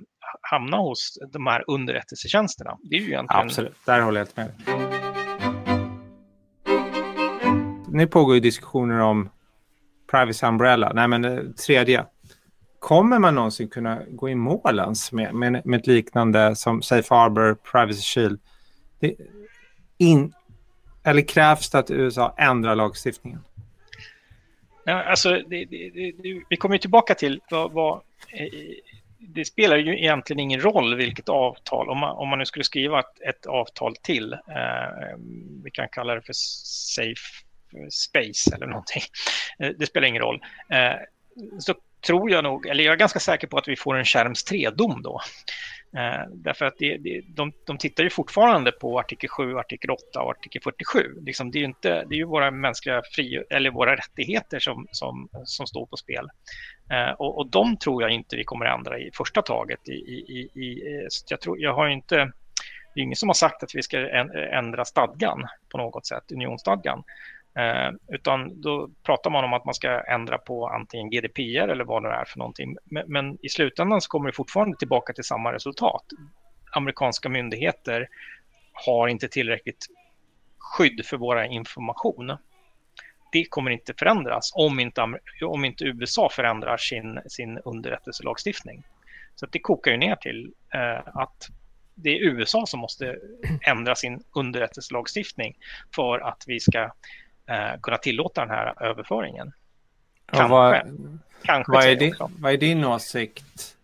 hamna hos de här underrättelsetjänsterna. Det är ju egentligen... Absolut, där håller jag helt med. Nu pågår ju diskussioner om Privacy Umbrella, nej men det tredje. Kommer man någonsin kunna gå i mål ens med, med, med ett liknande som Safe Harbor, Privacy Shield? Det, in, eller krävs det att USA ändrar lagstiftningen? Ja, alltså, det, det, det, vi kommer tillbaka till vad, vad, eh, det spelar ju egentligen ingen roll vilket avtal, om man, om man nu skulle skriva ett, ett avtal till, eh, vi kan kalla det för safe space eller någonting, eh, det spelar ingen roll. Eh, så tror jag nog, eller jag är ganska säker på att vi får en Skärms 3-dom då. Eh, därför att det, det, de, de tittar ju fortfarande på artikel 7, artikel 8 och artikel 47. Liksom, det, är ju inte, det är ju våra mänskliga fri, eller våra rättigheter som, som, som står på spel. Eh, och, och de tror jag inte vi kommer att ändra i första taget. I, i, i, eh, jag, tror, jag har inte, det är ingen som har sagt att vi ska ändra stadgan på något sätt, unionsstadgan. Eh, utan då pratar man om att man ska ändra på antingen GDPR eller vad det är för någonting. Men, men, i slutändan så kommer det fortfarande tillbaka till samma resultat. Amerikanska myndigheter har inte tillräckligt skydd för våra information. Det kommer inte förändras om inte, om inte USA förändrar sin, sin underrättelselagstiftning. Så det kokar ju ner till eh, att det är USA som måste ändra sin underrättelselagstiftning för att vi ska eh, kunna tillåta den här överföringen. Kanske. vad, Kanske vad, är din, vad är din åsikt?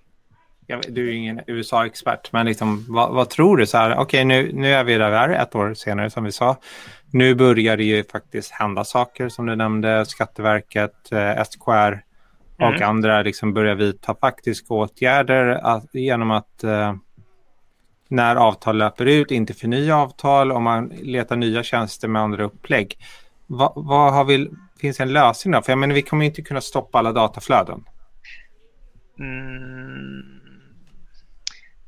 du är ingen USA-expert, men liksom, vad, vad, tror du? Okej, okay, nu, nu är vi där ett år senare som vi sa. Nu börjar det ju faktiskt hända saker som du nämnde, Skatteverket, eh, SKR och mm. andra liksom börjar vidta faktiska åtgärder att, genom att eh, när avtal löper ut, inte förnya avtal och man letar nya tjänster med andra upplägg vad, vad har vi, finns en lösning då? För jag menar, vi kommer inte kunna stoppa alla dataflöden. Mm.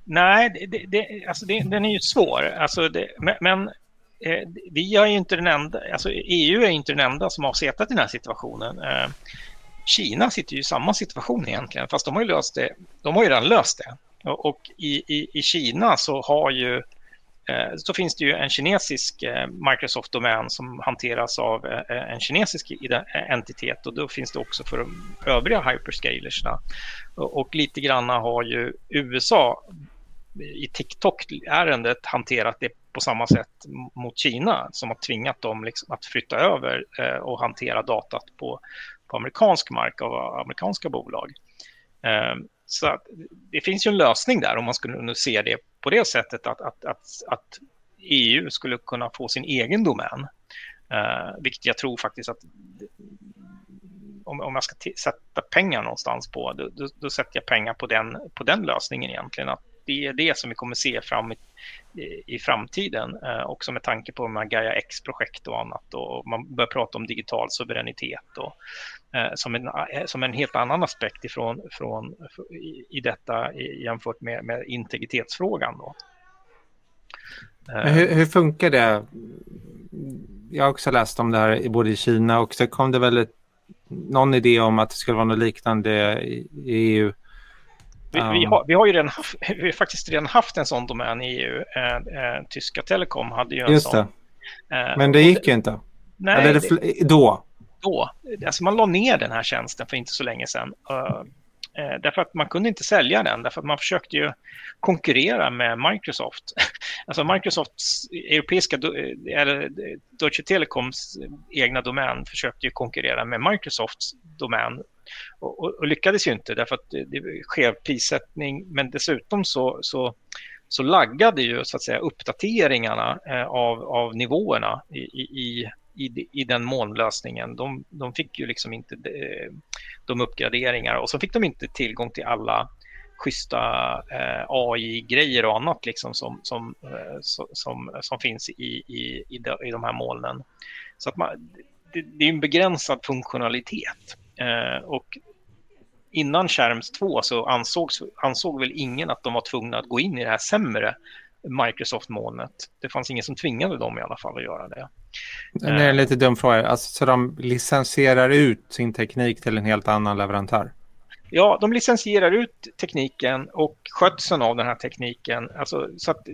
Nej, det, det, alltså det, den är ju svår. Alltså det, men, men eh, vi är ju inte den enda, alltså EU är inte den enda som har suttit i den här situationen. Eh, Kina sitter ju i samma situation egentligen, fast de har ju löst det. De har ju redan löst det. Och, och i, i, i Kina så har ju Eh, så finns det ju en kinesisk eh, Microsoft-domän som hanteras av eh, en kinesisk entitet och då finns det också för de övriga hyperscalersna. Och lite granna har ju USA i TikTok-ärendet hanterat det på samma sätt mot Kina som har tvingat dem liksom att flytta över och hantera datat på, på amerikansk mark av amerikanska bolag. Så det finns ju en lösning där om man skulle se det på det sättet att, att, att, att EU skulle kunna få sin egen domän. Uh, vilket jag tror faktiskt att om, om jag ska sätta pengar någonstans på, då, då, då, sätter jag pengar på den, på den lösningen egentligen. Att det är det som vi kommer se fram i, i framtiden. Eh, också med tanke på de här Gaia X-projekt och annat. Och man börjar prata om digital suveränitet och, eh, som, en, eh, som en helt annan aspekt ifrån, från, i, i detta jämfört med, med integritetsfrågan. Då. Hur, hur, funkar det? Jag har också läst om det här både i Kina och så kom det väl ett, någon idé om att det skulle vara något liknande i, EU. Vi, um. vi, har, vi har ju redan haft, vi har faktiskt redan haft en sån domän i EU. Eh, eh, tyska Telekom hade ju en Just sån. Det. Eh, Men det gick ju inte. Nej, Eller det, då? Då. Alltså man la ner den här tjänsten för inte så länge sedan. Eh, därför att man kunde inte sälja den, därför att man försökte ju konkurrera med Microsoft. Alltså Microsofts europeiska, eh, eller Deutsche Telekoms egna domän försökte ju konkurrera med Microsofts domän och, och, och lyckades ju inte därför att det, det skev prissättning, men dessutom så, så så laggade ju så att säga uppdateringarna eh, av, av nivåerna i, i, i, i den molnlösningen. De, de fick ju liksom inte de, de uppgraderingar och så fick de inte tillgång till alla schyssta eh, AI-grejer och annat liksom som, som, eh, som, som finns i, i, i, de, i de här molnen. Så att man, det, det är en begränsad funktionalitet. Eh, och innan Skärms 2 så ansågs, ansåg väl ingen att de var tvungna att gå in i det här sämre Microsoft-molnet. Det fanns ingen som tvingade dem i alla fall att göra det. Det är en lite dum fråga. Alltså, så de licensierar ut sin teknik till en helt annan leverantör? Ja, de licensierar ut tekniken och skötseln av den här tekniken. Alltså, så att,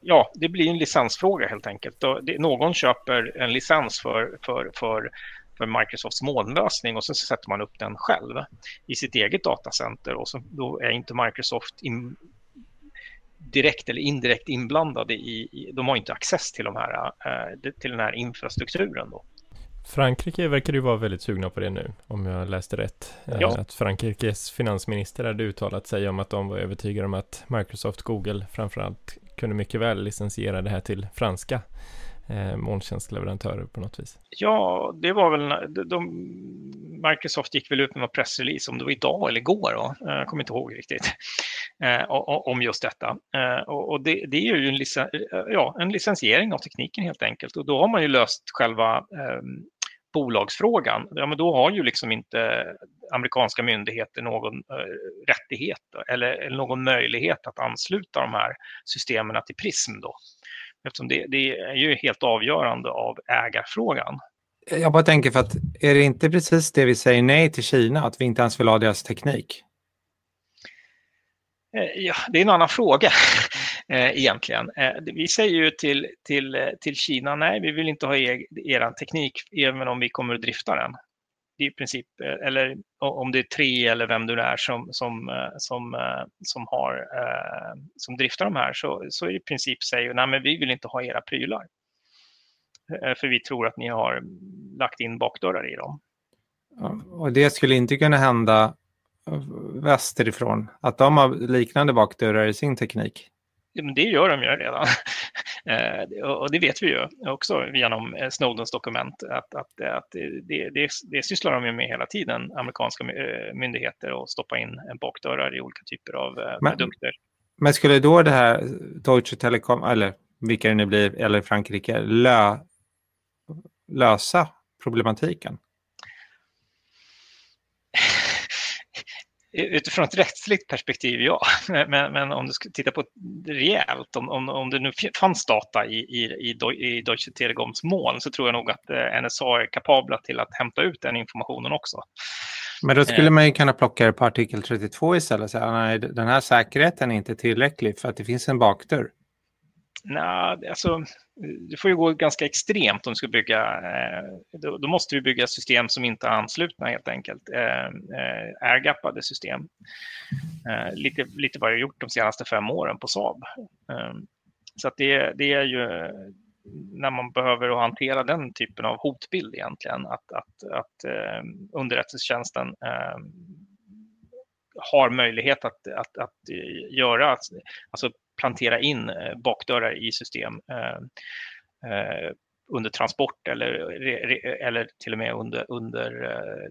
ja, det blir en licensfråga helt enkelt. Någon köper en licens för, för, för, för Microsofts molnlösning och så sätter man upp den själv i sitt eget datacenter och så, då är inte Microsoft in, direkt eller indirekt inblandade i, i de har inte access till, de här, eh, till den här infrastrukturen. Då. Frankrike verkar ju vara väldigt sugna på det nu, om jag läste rätt. Eh, ja. Att Frankrikes finansminister hade uttalat sig om att de var övertygade om att Microsoft, Google framförallt kunde mycket väl licensiera det här till franska eh, molntjänstleverantörer på något vis. Ja, det var väl, de, de, Microsoft gick väl ut med en pressrelease, om det var idag eller igår, va? Eh, jag kommer inte ihåg riktigt, eh, om just detta. Eh, och, och det, det, är ju en, licen, eh, ja, en licensiering av tekniken helt enkelt. Och då har man ju löst själva eh, bolagsfrågan. Ja, men då har ju liksom inte amerikanska myndigheter någon eh, rättighet eller, eller, någon möjlighet att ansluta de här systemen till PRISM. Då. Eftersom det, det är ju helt avgörande av ägarfrågan. Jag bara tänker för att är det inte precis det vi säger nej till Kina, att vi inte ens vill ha deras teknik? Eh, ja, det är en annan fråga eh, egentligen. Eh, vi säger ju till, till, till Kina, nej, vi vill inte ha er, er teknik, även om vi kommer att drifta den i princip, eh, eller om det är tre eller vem du är som, som, eh, som, eh, som, har, som driftar de här, så, så i princip säger nej men vi vill inte ha era prylar. För vi tror att ni har lagt in bakdörrar i dem. Och det skulle inte kunna hända västerifrån, att de har liknande bakdörrar i sin teknik? Det gör de ju redan. Eh, och det vet vi ju också genom eh, Snowdens dokument att, att, att det, det, det sysslar de ju med hela tiden, amerikanska eh, myndigheter, och stoppa in bakdörrar i olika typer av men, produkter. Men skulle då det här Deutsche Telekom, eller vilka det nu blir, eller Frankrike, lö, lösa problematiken? Utifrån ett rättsligt perspektiv, ja. Men, men om du ska titta på rejält, om, om, om det nu fanns data i, i, i Deutsche Telekoms moln så tror jag nog att eh, NSA är kapabla till att hämta ut den informationen också. Men då skulle eh. man ju kunna plocka det på artikel 32 istället och säga nej, den här säkerheten är inte tillräcklig för att det finns en bakdörr. Nej, alltså det får ju gå ganska extremt om du ska bygga. Eh, då, måste vi bygga system som inte är anslutna helt enkelt. Eh, eh airgappade system. Eh, lite, lite vad jag gjort de senaste fem åren på Saab. Ehm, så att det, det är ju när man behöver hantera den typen av hotbild egentligen. Att, att, att underrättelsetjänsten ehm, har möjlighet att, att, att göra, alltså plantera in eh, bakdörrar i system eh, eh, under transport eller, eller till och med under, under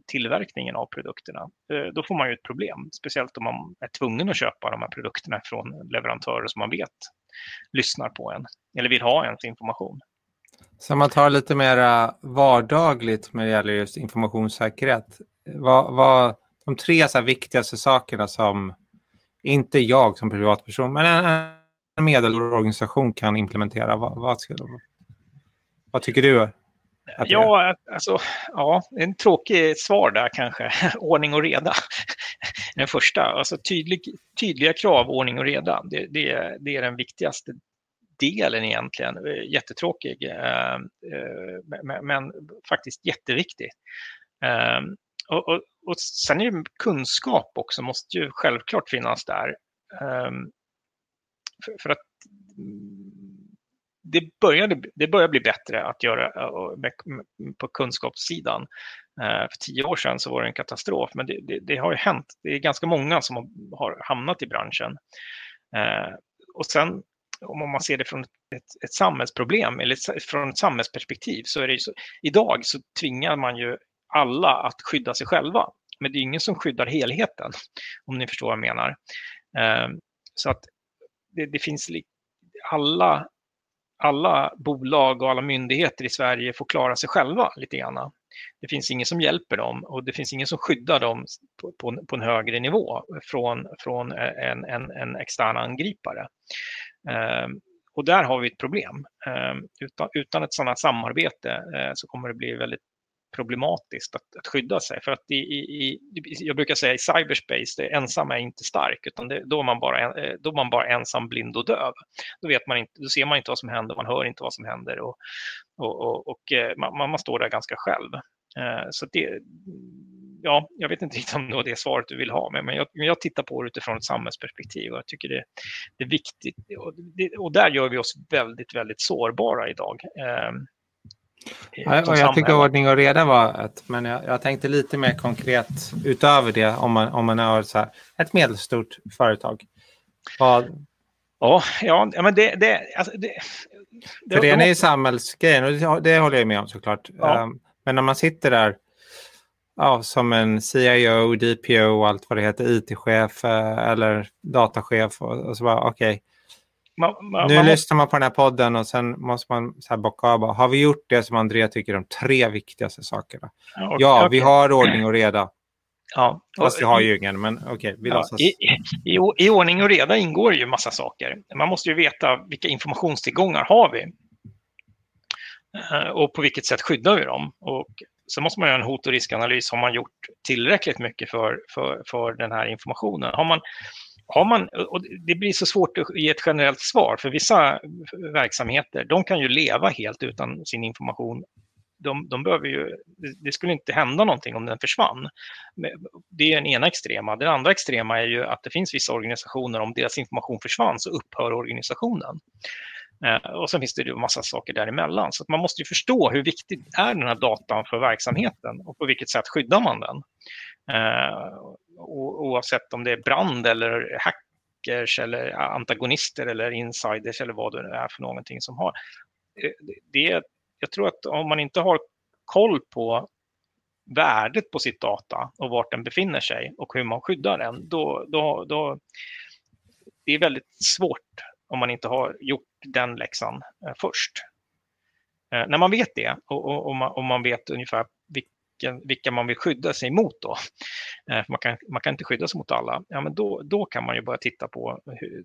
tillverkningen av produkterna. Då får man ju ett problem, speciellt om man är tvungen att köpa de här produkterna från leverantörer som man vet lyssnar på en eller vill ha ens information. Så man tar lite mer vardagligt när det gäller just informationssäkerhet. Vad, vad de tre så viktigaste sakerna som inte jag som privatperson, men en, medelorganisation kan implementera? Vad, vad, ska, vad tycker du? Ja, alltså, ja, en tråkig svar där kanske. ordning och reda. Den första, alltså tydlig, tydliga krav, ordning och reda. Det, det, det är den viktigaste delen egentligen. Jättetråkig, eh, eh, men, men faktiskt jätteviktig. Eh, och, och, och sen är ju kunskap också, måste ju självklart finnas där. Um, för, för, att mm, det, började, det börjar bli bättre att göra eh, med, med, på kunskapssidan. Uh, för tio år sedan så var det en katastrof, men det, det, det har ju hänt. Det är ganska många som har, har hamnat i branschen. Uh, och sen om man ser det från ett, ett samhällsproblem eller från ett samhällsperspektiv så är det ju så, idag så tvingar man ju alla att skydda sig själva. Men det är ingen som skyddar helheten, om ni förstår vad jag menar. Ehm, så att det, det finns alla, alla bolag och alla myndigheter i Sverige får klara sig själva lite grann. Det finns ingen som hjälper dem och det finns ingen som skyddar dem på, på, på en högre nivå från, från en, en, en extern angripare. Um, och där har vi ett problem. Um, utan, utan ett sådant samarbete eh, så kommer det bli väldigt problematiskt att, att skydda sig. För att i, i, jag brukar säga i cyberspace, det ensam är inte stark, utan det, då, är man bara, eh, då är man bara ensam, blind och döv. Då, vet man inte, då ser man inte vad som händer, man hör inte vad som händer och, och, och, och eh, man, man står där ganska själv. Eh, så det, ja, jag vet inte riktigt om det var det svaret du vill ha, men jag, jag tittar på det utifrån ett samhällsperspektiv och jag tycker det, det är viktigt. Och, det, och där gör vi oss väldigt, väldigt sårbara idag. Ehm, Ja, och jag tycker ordning och reda var ett, men jag, jag, tänkte lite mer konkret utöver det om man, om man har så här, ett medelstort företag. Vad... Ja, ja, men det, det, alltså det, För det, är ju samhällsgrejen och det, håller jag med om såklart. Ja. Um, men när man sitter där ja, som en CIO, DPO och allt vad det heter, IT-chef eh, eller datachef och, och så bara okej. Okay. Nu man lyssnar man på den här podden och sen måste man så här bocka av. Har vi gjort det som Andrea tycker de tre viktigaste sakerna? Ja, okay. vi har ordning och reda. Ja. Fast vi har ju ingen, men okej, okay, vi ja. I, i, I ordning och reda ingår ju massa saker. Man måste ju veta vilka informationstillgångar har vi eh, och på vilket sätt skyddar vi dem. Och Sen måste man göra en hot och riskanalys. Har man gjort tillräckligt mycket för, för, för den här informationen? Har man, har man, och det blir så svårt att ge ett generellt svar, för vissa verksamheter de kan ju leva helt utan sin information. De, de behöver ju, det skulle inte hända någonting om den försvann. Det är den ena extrema. Den andra extrema är ju att det finns vissa organisationer, om deras information försvann så upphör organisationen. Eh, och sen finns det ju massa saker däremellan. Så man måste ju förstå hur viktig är den här datan för verksamheten och på vilket sätt skyddar man den. Eh, oavsett om det är brand eller hackers eller antagonister eller insiders eller vad det är för någonting som har. Eh, det, jag tror att om man inte har koll på värdet på sitt data och vart den befinner sig och hur man skyddar den, då, då, då det är väldigt svårt om man inte har gjort den läxan eh, först. Eh, när man vet det och, och, och, man, och man, vet ungefär vilken, vilka man vill skydda sig mot då, eh, man, kan, man kan inte skydda sig mot alla, ja, men då, då kan man ju börja titta på hur,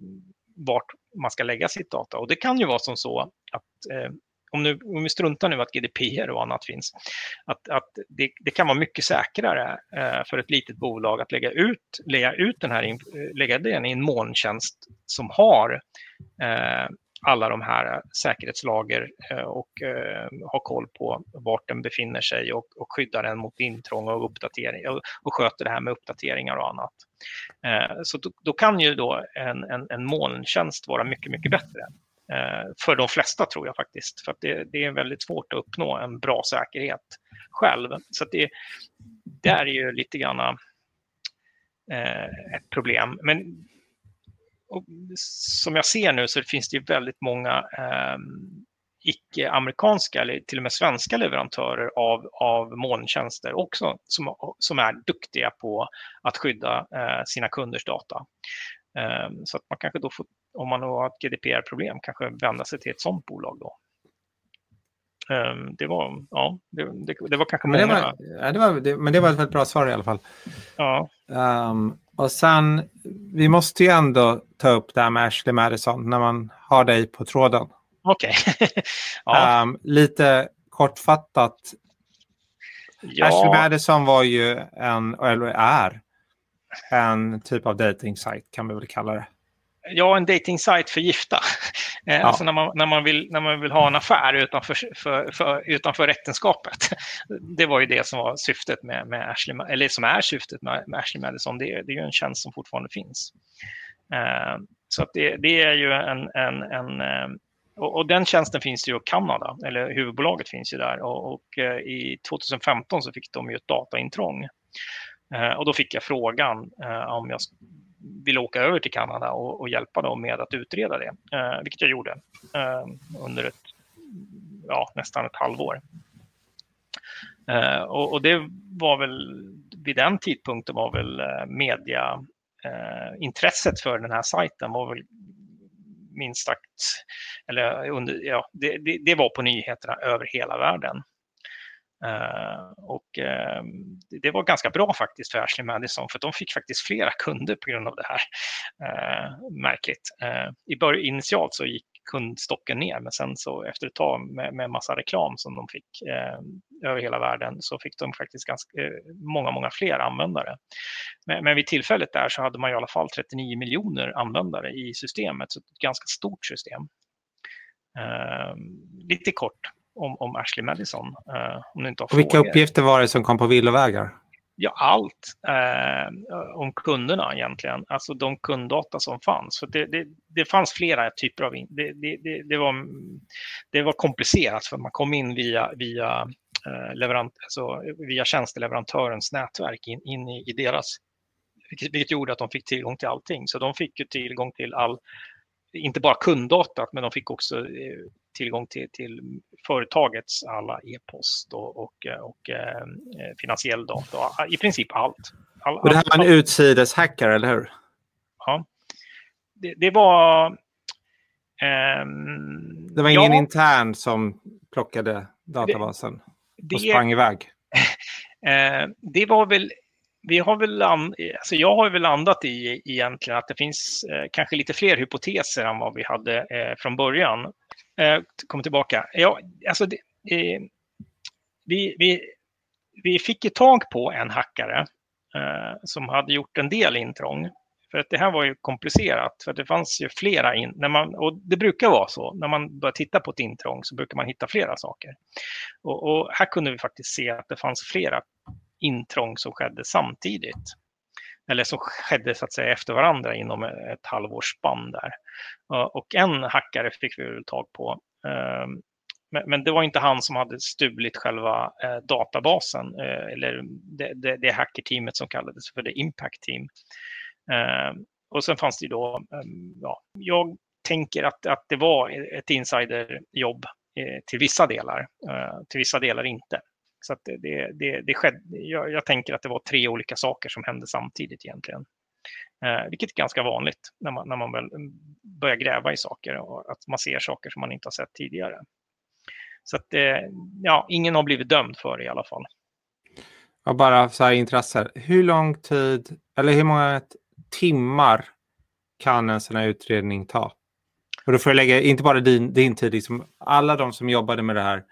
vart man ska lägga sitt data. Och det kan ju vara som så att eh, om, nu, om vi struntar nu att GDPR och annat finns, att, att det, det kan vara mycket säkrare eh, för ett litet bolag att lägga ut, lägga ut den här, eh, lägga den i en molntjänst som har eh, alla de här eh, säkerhetslager eh, och eh, ha koll på vart den befinner sig och, och skydda den mot intrång och uppdatering och, och sköter det här med uppdateringar och annat. Så då, då, kan ju då en, en, en molntjänst vara mycket, mycket bättre. För de flesta tror jag faktiskt, för att det, det är väldigt svårt att uppnå en bra säkerhet själv. Så det, det är ju lite grann ett problem. Men och som jag ser nu så finns det ju väldigt många eh, icke-amerikanska eller till och med svenska leverantörer av, av molntjänster också som, som är duktiga på att skydda eh, sina kunders data. Eh, så att man kanske då får, om man har ett GDPR-problem, kanske vända sig till ett sådant bolag då. Ehm, det var, ja, det, det, det var kanske men många. Det var, ja, det var, det, men det var ett väldigt bra svar i alla fall. Ja. Um, och sen, vi måste ju ändå ta upp det här med Ashley Madison när man har dig på tråden. Okej. Okay. ja. um, lite kortfattat. Ja. Ashley Madison var ju en, eller är, en typ av dating kan vi väl kalla det ja, en dating för gifta. Eh, ja. Alltså när man, när, man vill, när man vill ha en affär utanför, för, för, utanför äktenskapet. Det var ju det som var syftet med, med Ashley, eller som är syftet med, med Ashley Madison. Det, det är ju en tjänst som fortfarande finns. Uh, så att det, det, är ju en, en, en uh, och, och, den tjänsten finns ju i Kanada, eller huvudbolaget finns ju där. Och, och uh, i 2015 så fick de ju ett dataintrång. och då fick jag frågan om jag ville åka över till Kanada och, och hjälpa dem med att utreda det, eh, vilket jag gjorde eh, under ett, ja, nästan ett halvår. Eh, och, och, det var väl vid den tidpunkten var väl eh, media eh, intresset för den här sajten var väl minst sagt, eller under, ja, det, det, det var på nyheterna över hela världen. Eh, och eh, det var ganska bra faktiskt för Ashley Madison för de fick faktiskt flera kunder på grund av det här. Eh, märkligt. I början, initialt så gick kundstocken ner men sen så efter ett tag med, med massa reklam som de fick över hela världen så fick de faktiskt ganska många, många fler användare. Men, men vid tillfället där så hade man i alla fall 39 miljoner användare i systemet, så ett ganska stort system. lite kort om, om Ashley Madison. Uh, om inte har vilka uppgifter var det som kom på villovägar? Ja, allt eh, om kunderna egentligen, alltså de kunddata som fanns. För det, det, det fanns flera typer av... Det, det, det, var, det var komplicerat för man kom in via, via, eh, leverant, alltså via tjänsteleverantörens nätverk in, in i, i deras... Vilket, gjorde att de fick tillgång till allting. Så de fick ju tillgång till all inte bara kunddatat, men de fick också tillgång till, till företagets alla e-post och, och, och eh, finansiell data, i princip allt. All, och det här var en utsideshackare, eller hur? Ja. Det, det var... Um, det var ingen ja, intern som plockade databasen det, och sprang iväg? Eh, det var väl vi har väl alltså jag har väl landat i egentligen att det finns eh, kanske lite fler hypoteser än vad vi hade eh, från början. Eh, kommer tillbaka. Ja, alltså det, eh, vi, vi, vi fick ju tag på en hackare eh, som hade gjort en del intrång. För att det här var ju komplicerat, för det fanns ju flera in, när man, och det brukar vara så, när man börjar titta på ett intrång så brukar man hitta flera saker. Och, och här kunde vi faktiskt se att det fanns flera intrång som skedde samtidigt. Eller som skedde så att säga efter varandra inom ett halvårs spann där. Och en hackare fick vi tag på. Ehm, men det var inte han som hade stulit själva eh, databasen eh, eller det, det, det hackerteamet som kallades för det Impact Team. Ehm, och sen fanns det ju då, ehm, ja, jag tänker att, att det var ett insiderjobb eh, till vissa delar, till vissa delar inte. Så att det, det, det skedde, jag, jag, tänker att det var tre olika saker som hände samtidigt egentligen. Eh, vilket är ganska vanligt när man, när man väl mm, börjar gräva i saker och att man ser saker som man inte har sett tidigare. Så att eh, ja, ingen har blivit dömd för det i alla fall. Och bara så här intresse, hur lång tid eller hur många timmar kan en sån här utredning ta? Och då får jag lägga, inte bara din, din tid, liksom alla de som jobbade med det här,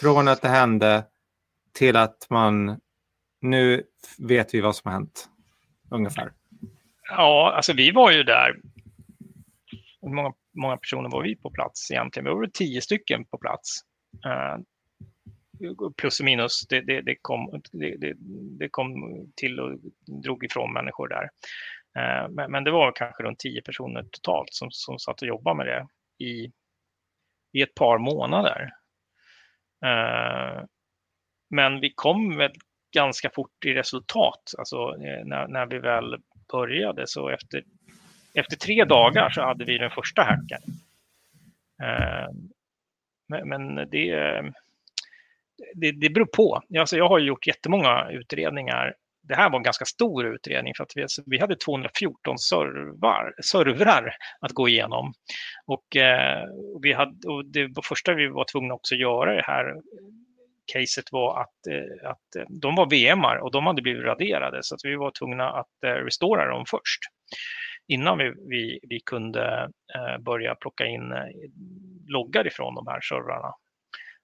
från att det hände till att man nu vet vi vad som har hänt ungefär? Ja, alltså vi var ju där. Hur många, många personer var vi på plats egentligen? Vi var tio stycken på plats. Uh, plus och minus, det, det, det, kom, det, det, kom till och drog ifrån människor där. Uh, men, men, det var kanske runt tio personer totalt som, som satt och jobbade med det i, i ett par månader. Uh, men vi kom väl ganska fort i resultat, alltså eh, när, när vi väl började. Så efter, efter tre dagar så hade vi den första hacken. Eh, men, men det, det, det beror på. Alltså jag har gjort jättemånga utredningar. Det här var en ganska stor utredning för att vi, alltså, vi hade 214 servar, servrar att gå igenom. Och, eh, vi hade, och det första vi var tvungna också att göra det här caset var att, eh, att eh, de var VMar och de hade blivit raderade så att vi var tvungna att eh, restora dem först innan vi, vi, vi kunde eh, börja plocka in eh, loggar ifrån de här servrarna.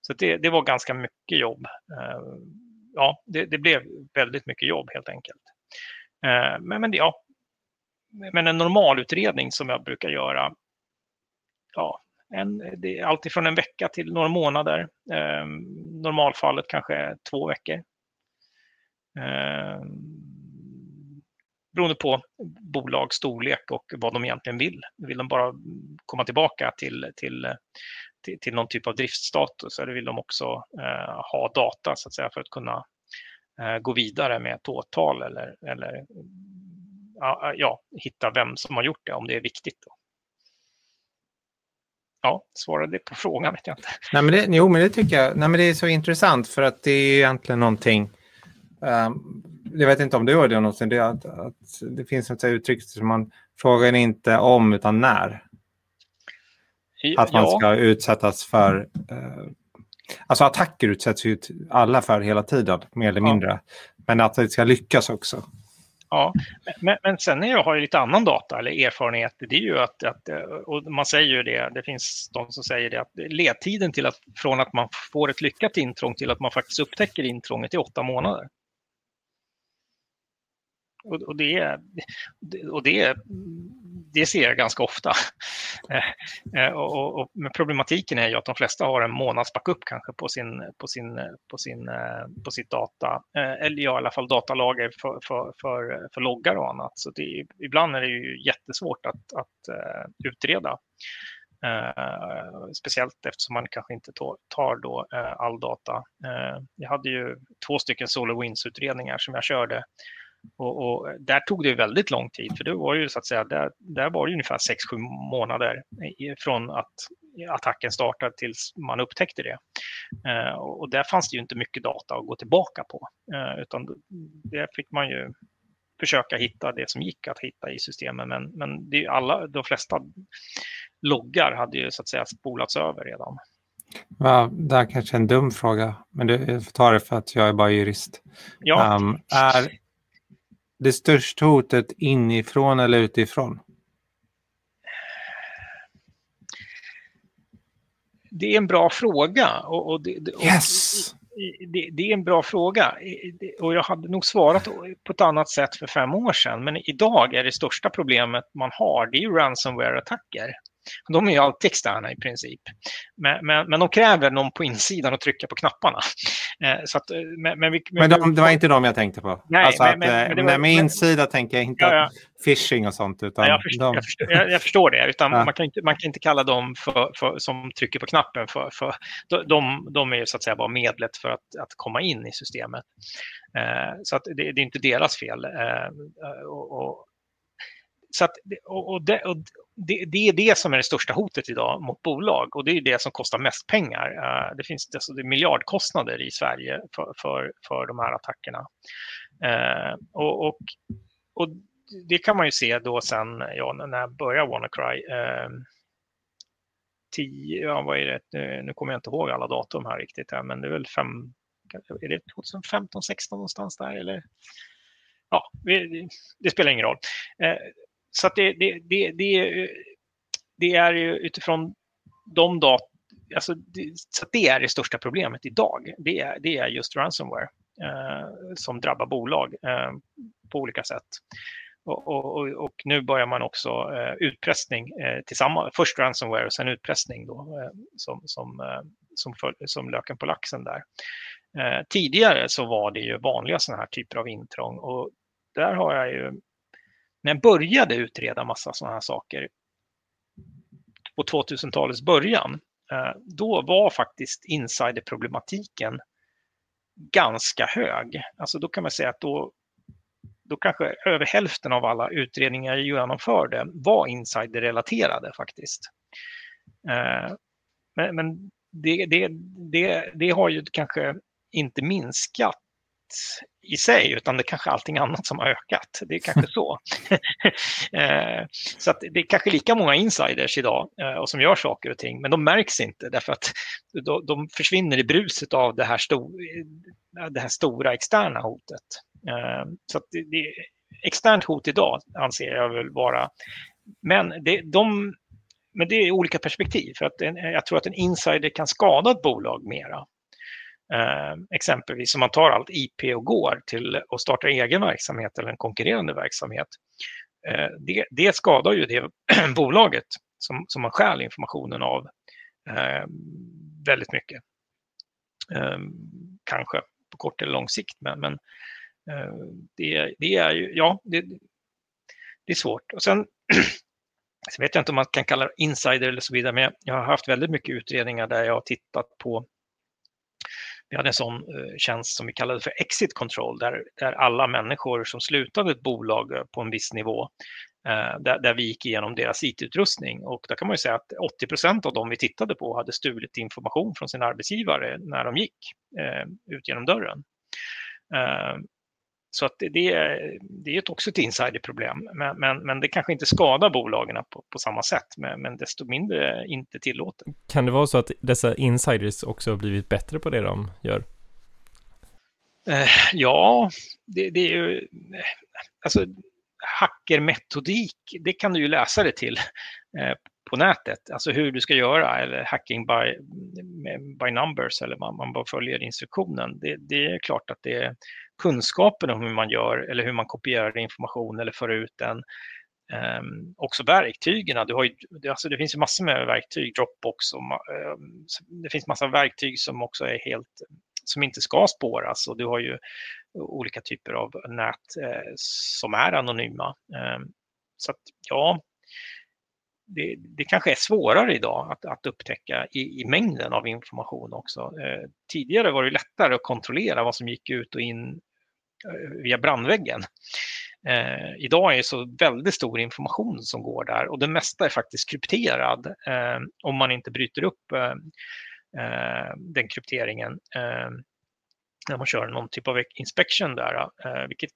Så det, det var ganska mycket jobb. Ja, det, det, blev väldigt mycket jobb helt enkelt. Men, men, ja, men en normalutredning som jag brukar göra, ja, en, det är alltifrån en vecka till några månader. Eh, normalfallet kanske två veckor. Eh, beroende på bolags storlek och vad de egentligen vill. Vill de bara komma tillbaka till, till, till, till någon typ av driftstatus eller vill de också eh, ha data så att säga för att kunna eh, gå vidare med ett åtal eller, eller ja, hitta vem som har gjort det om det är viktigt. Då ja, svarade på frågan vet jag inte. Nej, men det, jo, men det tycker jag. Nej, men det är så intressant för att det är egentligen någonting. Um, jag vet inte om du har det någonsin. Det, att, att det finns ett uttryck som man frågar inte om utan när. Att man ja. ska utsättas för uh, Alltså attacker utsätts ju alla för hela tiden, mer eller mindre. Ja. Men att det ska lyckas också. Ja, men, men sen när jag har lite annan data eller erfarenhet. Det är ju att, att, eh, och man säger ju det, det finns de som säger det, att ledtiden till att, från att man får ett lyckat intrång till att man faktiskt upptäcker intrånget är åtta månader. Och, och, det, och det, det ser jag ganska ofta. Eh, eh och, och, men problematiken är ju att de flesta har en månads backup kanske på, sin, på, sin, på, sin, eh, på sitt data, eh, eller ja, i alla fall datalager för, för, för, för loggar och annat. Så det, ibland är det ju jättesvårt att, att utreda. Uh, speciellt eftersom man kanske inte tar då uh, all data. Uh, jag hade ju två stycken SolarWinds-utredningar som jag körde och, och, där tog det väldigt lång tid, för det var ju så att säga, där, där var det ungefär 6-7 månader från att attacken startade tills man upptäckte det. Eh, och där fanns det ju inte mycket data att gå tillbaka på, eh, utan där fick man ju försöka hitta det som gick att hitta i systemen. Men, men det är alla, de flesta loggar hade ju så att säga spolats över redan. Ja, det här kanske är en dum fråga, men du får ta det för att jag är bara jurist. Ja. Um, är det största hotet inifrån eller utifrån? Det är en bra fråga. Och, och, det, och yes! Det, det, är en bra fråga och jag hade nog svarat på ett annat sätt för fem år sedan. Men idag är det största problemet man har, det är ju ransomware-attacker. De är ju alltid externa i princip. Men, men, men de kräver någon på insidan att trycka på knapparna. Eh, så att, eh, men men, vi, men de, det var inte de jag tänkte på. Nej, alltså men, att, men, eh, var, med insida tänker jag inte ja, ja. phishing och sånt. Utan ja, jag, förstår, de... jag, förstår, jag, jag, förstår, det. Utan ja. man, kan inte, man kan inte kalla dem för, för, som trycker på knappen. För, för, de, de är så att säga bara medlet för att, att komma in i systemet. Så att det, det, är inte deras fel. Och, och, så att, och, det, och det, det, är det som är det största hotet idag mot bolag och det är det som kostar mest pengar. Eh, det finns alltså, det miljardkostnader i Sverige för, för, för de här attackerna. Eh, och, och, och, det kan man ju se då sen, ja, när jag började WannaCry. Uh, tio, ja, vad är det? Nu, nu kommer jag inte ihåg alla datum här riktigt, här, men det är väl fem, är det 2015, 16 någonstans där eller? Ja, det, det spelar ingen roll. Eh, så att det, det, det, det, det är ju utifrån de data Alltså, det, så det är det största problemet idag. Det är, det är just ransomware eh, som drabbar bolag eh, på olika sätt. Och, och, och, nu börjar man också eh, utpressning eh, tillsammans. Först ransomware och sen utpressning då, eh, som, som, eh, som, för, som löken på laxen där. Eh, tidigare så var det ju vanliga sådana här typer av intrång och där har jag ju när jag började utreda massa sådana här saker på 2000-talets början, eh, då var faktiskt insiderproblematiken ganska hög. Alltså då kan man säga att då, då kanske över hälften av alla utredningar jag genomförde var insiderrelaterade faktiskt. Eh, men, men det, det, det, det har ju kanske inte minskat i sig, utan det är kanske allting annat som har ökat. Det är kanske så. Eh, så det är kanske lika många insiders idag eh, och som gör saker och ting, men de märks inte därför att de försvinner i bruset av det här, sto det här stora externa hotet. Eh, så det, externt hot idag anser jag väl vara, men det, de, men det är olika perspektiv. För att en, jag tror att en insider kan skada ett bolag mera Eh, Eh, exempelvis om man tar allt IP och går till och startar egen verksamhet eller en konkurrerande verksamhet. Eh, det, det, skadar ju det bolaget som, som man stjäl informationen av eh, väldigt mycket. Eh, kanske på kort eller lång sikt, men, men eh, det, det, är ju, ja, det, det är svårt. Och sen Sen vet jag inte om man kan kalla det insider eller så vidare, men jag har haft väldigt mycket utredningar där jag har tittat på vi hade en sån eh, tjänst som vi kallade för exit control där, där alla människor som slutade ett bolag eh, på en viss nivå eh, där, där, vi gick igenom deras IT-utrustning och där kan man ju säga att 80 procent av dem vi tittade på hade stulit information från sin arbetsgivare när de gick ut genom dörren. Så att det, det, är, är också ett insiderproblem, men, men, men det kanske inte skadar bolagen på, på samma sätt, men, men desto mindre inte tillåtet. Kan det vara så att dessa insiders också har blivit bättre på det de gör? Eh, ja, det, det, är ju, alltså hackermetodik, det kan du ju läsa det till eh, på nätet, alltså hur du ska göra eller hacking by, by numbers eller man, man bara följer instruktionen. Det, det är klart att det är kunskapen om hur man gör eller hur man kopierar information eller för ut den. Um, också verktygen. Du har ju, alltså det finns ju massor med verktyg, Dropbox och um, det finns massa verktyg som också är helt som inte ska spåras och du har ju olika typer av nät eh, som är anonyma. Um, så att ja, det, det kanske är svårare idag att, att upptäcka i, i mängden av information också. Eh, tidigare var det lättare att kontrollera vad som gick ut och in Eh, via brandväggen. Eh, idag är det så väldigt stor information som går där och det mesta är faktiskt krypterad eh, om man inte bryter upp eh, eh den krypteringen eh, när man kör någon typ av inspection där, eh, vilket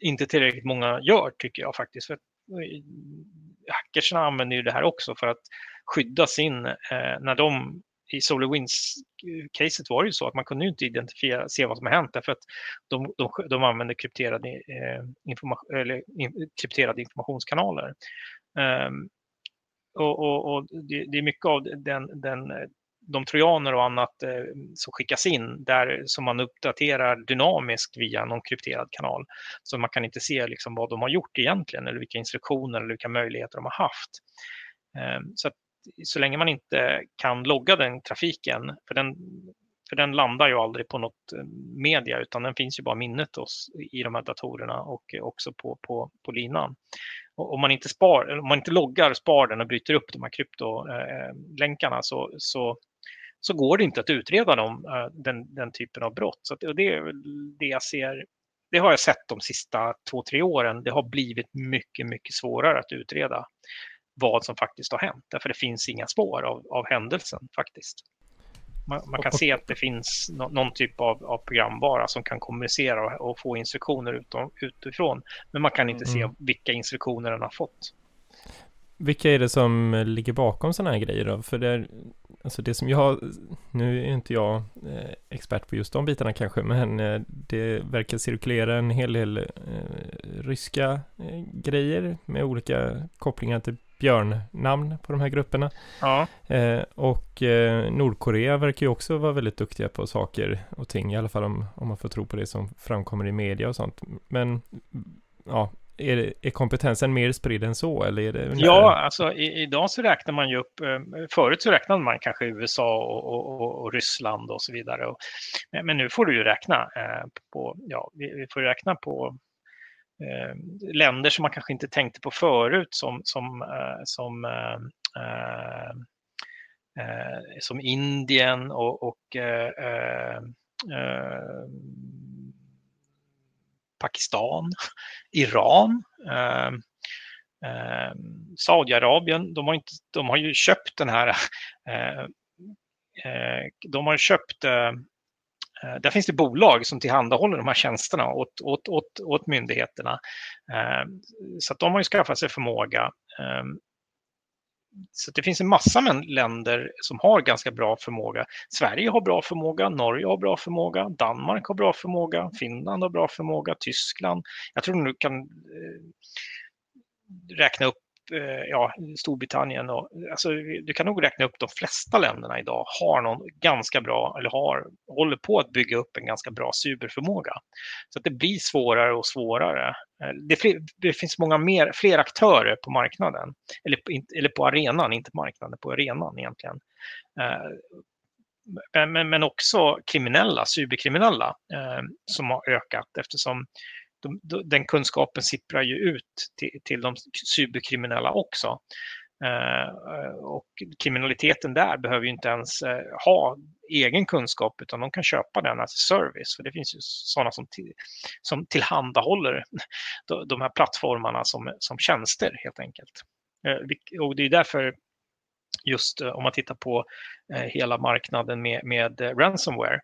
inte tillräckligt många gör tycker jag faktiskt. För eh, hackersna använder ju det här också för att skydda sin, eh, när de i SolarWinds-caset var det ju så att man kunde inte identifiera, se vad som har hänt därför att de, de, de använde krypterade, eh, information, eller, in, krypterade informationskanaler. Um, och, och, och det, det, är mycket av den, den, de trojaner och annat eh, som skickas in där som man uppdaterar dynamiskt via någon krypterad kanal. Så man kan inte se liksom, vad de har gjort egentligen eller vilka instruktioner eller vilka möjligheter de har haft. Um, så så länge man inte kan logga den trafiken, för den, för den landar ju aldrig på något eh, media utan den finns ju bara minnet hos, i de här datorerna och eh, också på, på, på linan. Och om man inte, spar, om man inte loggar, spar den och bryter upp de här kryptolänkarna eh, så, så, så går det inte att utreda dem, den, den typen av brott. Så det är det jag ser det har jag sett de sista två, tre åren. Det har blivit mycket, mycket svårare att utreda vad som faktiskt har hänt. Därför det finns inga spår av, av händelsen faktiskt. Man, man kan se att det finns no, någon typ av, av programvara som kan kommunicera och, och få instruktioner utom, utifrån. Men man kan inte mm. se vilka instruktioner den har fått. Vilka är det som ligger bakom sådana här grejer då? För det, alltså det som jag, nu är inte jag eh, expert på just de bitarna kanske, men eh, det verkar cirkulera en hel del eh, ryska grejer med olika kopplingar till björnnamn på de här grupperna. Ja. Eh, och eh, Nordkorea verkar ju också vara väldigt duktiga på saker och ting, i alla fall om, om man får tro på det som framkommer i media och sånt. Men ja, är, det, är kompetensen mer spridd än så? Eller är det ja, alltså i, idag så räknar man ju upp, eh, förut så räknade man kanske USA och, och, och Ryssland och så vidare. Och, men nu får du ju räkna på, ja, vi, vi får räkna på Eh, länder som man kanske inte tänkte på förut som, som, eh, som, eh, eh, eh som Indien och, och Pakistan, Iran, Saudiarabien, de har, inte, de har ju köpt den här, de har köpt Eh, Eh, där finns det bolag som tillhandahåller de här tjänsterna åt, åt, åt, åt myndigheterna. Eh, så att de har ju skaffat sig förmåga. Eh, så det finns en massa länder som har ganska bra förmåga. Sverige har bra förmåga, Norge har bra förmåga, Danmark har bra förmåga, Finland har bra förmåga, Tyskland. Jag tror du kan räkna upp Eh, ja, Storbritannien och alltså, du kan nog räkna upp de flesta länderna idag har någon ganska bra eller har, håller på att bygga upp en ganska bra cyberförmåga. Så att det blir svårare och svårare. Eh, det, det finns många mer, fler aktörer på marknaden eller, eller på arenan, inte marknaden, på arenan egentligen. Eh, men, men, men också kriminella, cyberkriminella som har ökat eftersom de, den kunskapen sipprar ju ut till, till de cyberkriminella också. Eh, och kriminaliteten där behöver ju inte ens eh, ha egen kunskap utan de kan köpa den alltså service. För det finns ju sådana som, till, som tillhandahåller de, de här plattformarna som, som tjänster helt enkelt. Eh, och det är därför just eh, om man tittar på eh, hela marknaden med, med eh, ransomware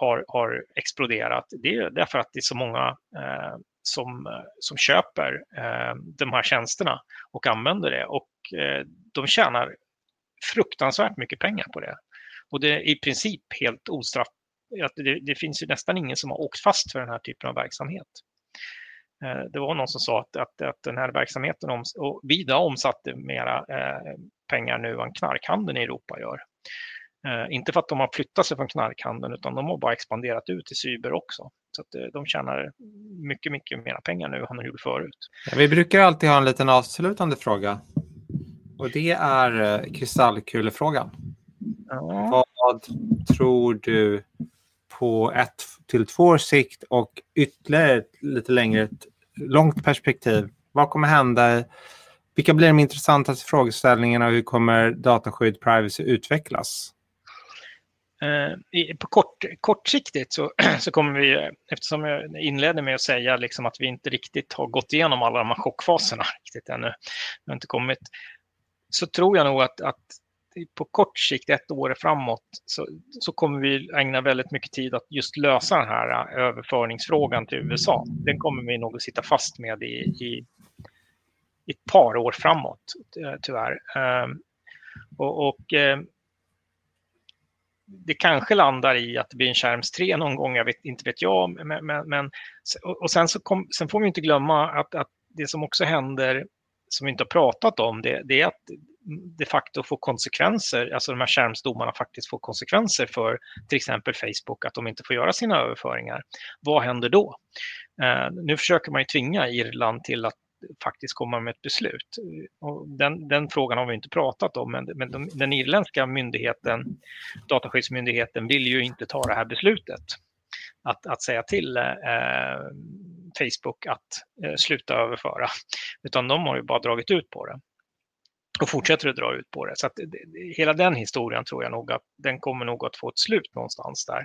har, har exploderat, det är därför att det är så många eh, som, som köper eh, de här tjänsterna och använder det. Och eh, de tjänar fruktansvärt mycket pengar på det. Och det är i princip helt ostraff... Det, det finns ju nästan ingen som har åkt fast för den här typen av verksamhet. Eh, det var någon som sa att, att, att den här verksamheten om, och vida omsatte mera eh, pengar nu än knarkhandeln i Europa gör. Eh, inte för att de har flyttat sig från knarkhandeln utan de har bara expanderat ut i cyber också. Så att, eh, de tjänar mycket, mycket mera pengar nu än de gjorde förut. Vi brukar alltid ha en liten avslutande fråga. Och det är eh, kristallkulefrågan. Ja. Vad tror du på ett till två års sikt och ytterligare lite längre, ett långt perspektiv? Vad kommer hända? Vilka blir de intressantaste frågeställningarna och hur kommer dataskydd privacy utvecklas? Eh, på kort, kortsiktigt så, så kommer vi, eftersom jag inledde med att säga liksom att vi inte riktigt har gått igenom alla de här chockfaserna riktigt ännu, vi har inte kommit, så tror jag nog att, att på kort sikt, ett år framåt, så, så kommer vi ägna väldigt mycket tid att just lösa den här eh, överföringsfrågan till USA. Den kommer vi nog att sitta fast med i, i, i ett par år framåt, tyvärr. Ehm, och, och ehm, det kanske landar i att det blir en Skärms 3 någon gång, jag vet, inte vet jag. Men, men, men och sen, så kom, sen får vi inte glömma att, att det som också händer, som vi inte har pratat om, det, det är att de facto får konsekvenser, alltså de här skärmsdomarna faktiskt får konsekvenser för till exempel Facebook, att de inte får göra sina överföringar. Vad händer då? Eh, nu försöker man ju tvinga Irland till att faktiskt komma med ett beslut. Och den, den frågan har vi inte pratat om, men, men de, den irländska myndigheten, Dataskyddsmyndigheten, vill ju inte ta det här beslutet. Att, att säga till eh, Facebook att eh, sluta överföra, utan de har ju bara dragit ut på det och fortsätter att dra ut på det. Så att hela den historien tror jag nog att den kommer nog att få ett slut någonstans där.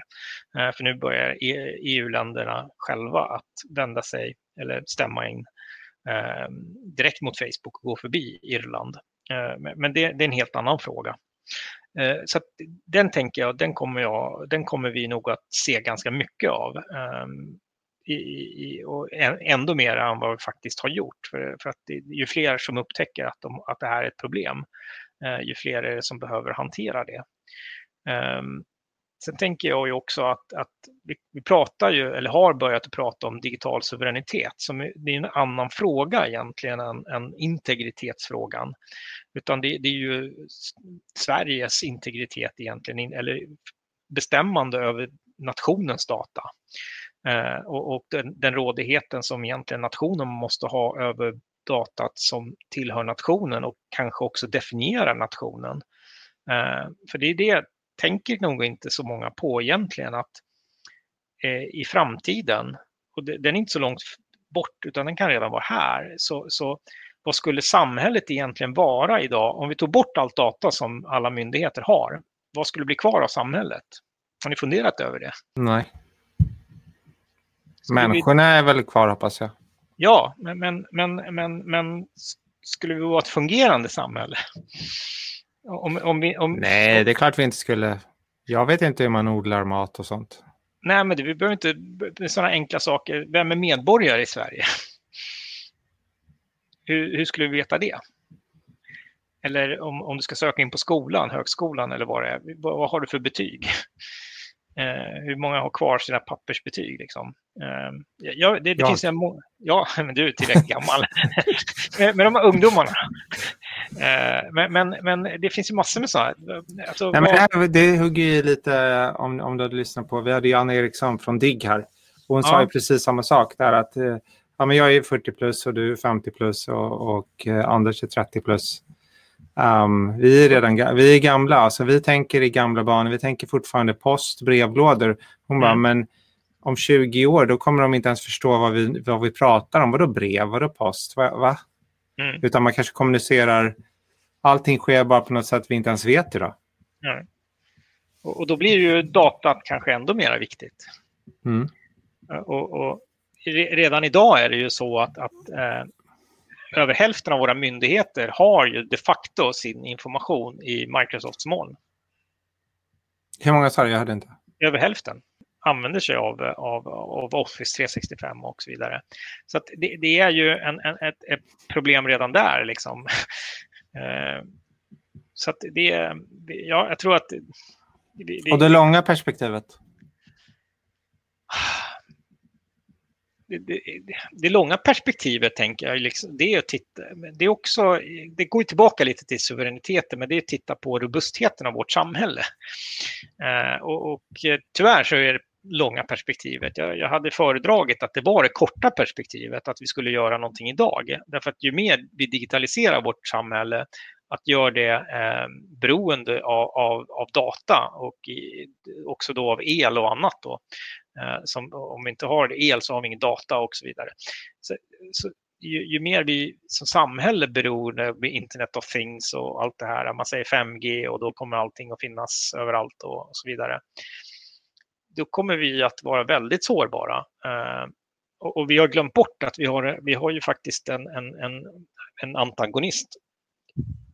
Eh, för nu börjar e EU-länderna själva att vända sig eller stämma in Eh, direkt mot Facebook och gå förbi Irland. Eh, men det, är en helt annan fråga. Eh, så den tänker jag, den kommer, jag, den kommer vi nog att se ganska mycket av. Ehm, I, i, och ändå mer än vad vi faktiskt har gjort. För, för att det, ju fler som upptäcker att, de, att det här är ett problem, ju fler är det som behöver hantera det. Um, sen tänker jag ju också att, att vi, vi, pratar ju, eller har börjat prata om digital suveränitet, som är, det är en annan fråga egentligen än, än integritetsfrågan. Utan det, det är ju Sveriges integritet egentligen, eller bestämmande över nationens data. Eh, och, och den, den rådigheten som egentligen nationen måste ha över datat som tillhör nationen och kanske också definierar nationen. Eh, för det är det tänker nog inte så många på egentligen att eh, i framtiden, och det, den är inte så långt bort utan den kan redan vara här, så, så vad skulle samhället egentligen vara idag om vi tog bort allt data som alla myndigheter har? Vad skulle bli kvar av samhället? Har ni funderat över det? Nej. Människorna är väl kvar hoppas jag. Ja, men, men, men, men, men skulle vi vara ett fungerande samhälle? Om, om vi, om, Nej, det är klart vi inte skulle. Jag vet inte hur man odlar mat och sånt. Nej, men det, vi behöver inte sådana enkla saker. Vem är medborgare i Sverige? Hur, hur skulle vi veta det? Eller om, om du ska söka in på skolan, högskolan eller vad det är, vad, vad har du för betyg? Eh, hur många har kvar sina pappersbetyg? Liksom? Eh, ja, det, det ja. finns en ja, men du är tillräckligt gammal. med, med de här ungdomarna. Eh, men, men, men, det finns ju massor med sådana. Alltså, Nej, vad... det, det hugger ju lite om, om du hade lyssnat på. Vi hade ju Anna Eriksson från DIGG här. Och hon ja. sa ju precis samma sak där. att eh, ja, men Jag är 40 plus och du är 50 plus och, och eh, Anders är 30 plus. Um, vi, är redan, vi är gamla, alltså vi tänker i gamla banor. Vi tänker fortfarande post, brevlådor. Hon mm. bara, men om 20 år då kommer de inte ens förstå vad vi, vad vi pratar om. Vadå brev? Vadå post? Va? va? Mm. Utan man kanske kommunicerar. Allting sker bara på något sätt vi inte ens vet idag. Mm. Och, då blir ju datat kanske ändå mer viktigt. Mm. Och, och, redan idag är det ju så att, att eh, över hälften av våra myndigheter har ju de facto sin information i Microsofts moln. Hur många sa du? Jag hörde inte. Över hälften använder sig av, av, av Office 365 och så vidare. Så det, det, är ju en, en, ett, ett, problem redan där. Liksom. Eh, så det, ja, jag tror att... Vi, vi, och det långa perspektivet? det, det, det, långa perspektivet tänker jag, liksom, det är att titta, det är också, det går tillbaka lite till suveräniteten, men det är att titta på robustheten av vårt samhälle. Eh, och, och tyvärr så är det långa perspektivet. Jag, jag, hade föredragit att det var det korta perspektivet, att vi skulle göra någonting idag. Därför att ju mer vi digitaliserar vårt samhälle, att göra det eh, beroende av, av, av, data och i, också då av el och annat. Då. Eh, som, om vi inte har el så har vi ingen data och så vidare. Så, så ju, ju, mer vi som samhälle beroende med Internet of Things och allt det här, man säger 5G och då kommer allting att finnas överallt och, så vidare. Då kommer vi att vara väldigt sårbara. Eh, och, och, vi har glömt bort att vi har, vi har ju faktiskt en, en, en, en antagonist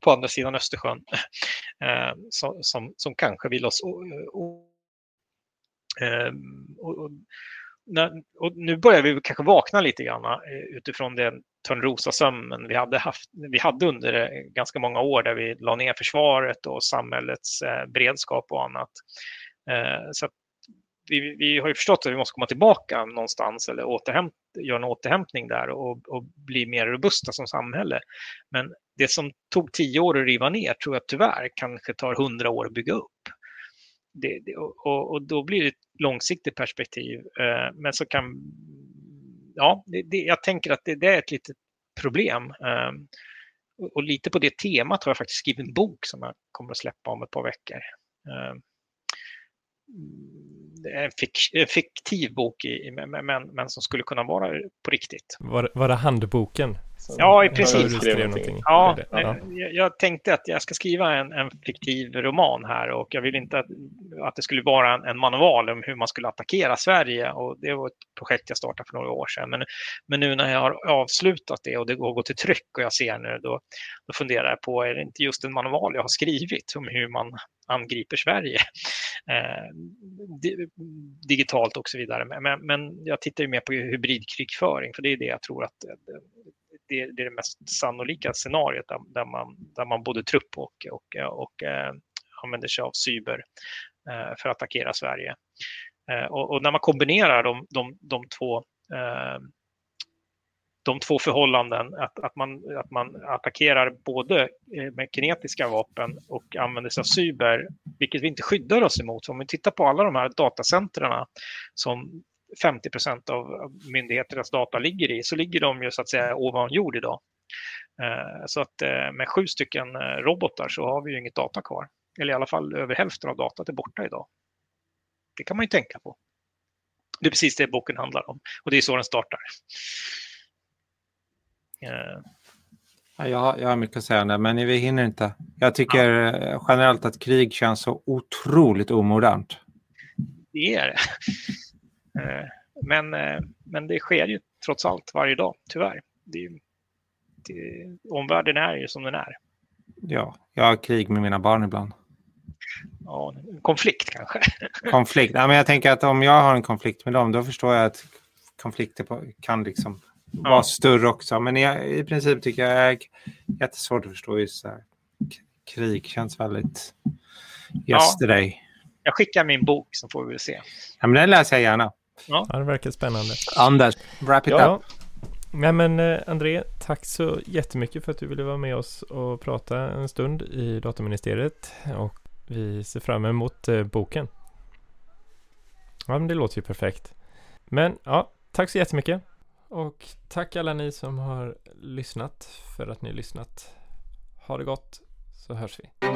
på andra sidan Östersjön eh, som, som, som, kanske vill oss... Eh, och, och, när, och nu börjar vi kanske vakna lite grann eh, utifrån den Törnrosa-sömnen vi hade, haft, vi hade under eh, ganska många år där vi la ner försvaret och samhällets eh, beredskap och annat. Eh, så vi, vi, har ju förstått att vi måste komma tillbaka någonstans eller återhämt, göra en återhämtning där och, och, bli mer robusta som samhälle. Men det som tog tio år att riva ner tror jag tyvärr kanske tar hundra år att bygga upp det, det, och, och, då blir det ett långsiktigt perspektiv. Eh, men så kan, ja, det, jag tänker att det, är ett litet problem. Eh, och lite på det temat har jag faktiskt skrivit en bok som jag kommer att släppa om ett par veckor. Eh, Eh, en, fik, en fiktiv bok, i, men, men, men, som skulle kunna vara på riktigt. Var, var det handboken? Ja, precis. Ja, ja. Jag, jag, tänkte att jag ska skriva en, en, fiktiv roman här och jag vill inte att, att det skulle vara en, en, manual om hur man skulle attackera Sverige. Och det var ett projekt jag startade för några år sedan. Men, men nu när jag har avslutat det och det går till tryck och jag ser nu, då, då funderar jag på, är det inte just en manual jag har skrivit om hur man angriper Sverige eh, digitalt och så vidare. Men, men jag tittar ju mer på hybridkrigföring, för det är det jag tror att eh, det, det är det mest sannolika scenariot där, där, man, där man både trupp och, och, och eh, använder sig av cyber eh, för att attackera Sverige. Eh, och, och, när man kombinerar de, de, de två eh, de två förhållanden, att, att, man, att man attackerar både eh, med kinetiska vapen och använder sig av cyber, vilket vi inte skyddar oss emot. Om vi tittar på alla de här datacentren som 50 procent av myndigheternas data ligger i, så ligger de ju så att säga ovan jord idag. Eh, så att eh, med sju stycken eh, robotar så har vi ju inget data kvar. Eller i alla fall över hälften av datat är borta idag. Det kan man ju tänka på. Det är precis det boken handlar om och det är så den startar. Jag har, jag har mycket att säga men vi hinner inte. Jag tycker ja. generellt att krig känns så otroligt omodernt. Det är det. Eh, men, eh, men det sker ju trots allt varje dag, tyvärr. Det, det, omvärlden är ju som den är. Ja, jag har krig med mina barn ibland. Ja, konflikt kanske. Konflikt. Ja, men jag tänker att om jag har en konflikt med dem, då förstår jag att konflikter kan liksom ja. vara större också. Men jag, i princip tycker jag är jättesvårt att förstå just här. Krig känns väldigt yesterday. Ja. Jag skickar min bok så får vi väl se. Ja, men den läser jag gärna. Ja. ja, det verkar spännande. Anders, wrap it ja. up. Ja, men eh, André, tack så jättemycket för att du ville vara med oss och prata en stund i Dataministeriet. Och vi ser fram emot eh, boken. Ja, men det låter ju perfekt. Men ja, tack så jättemycket. Och tack alla ni som har lyssnat för att ni har lyssnat. Ha det gott så hörs vi.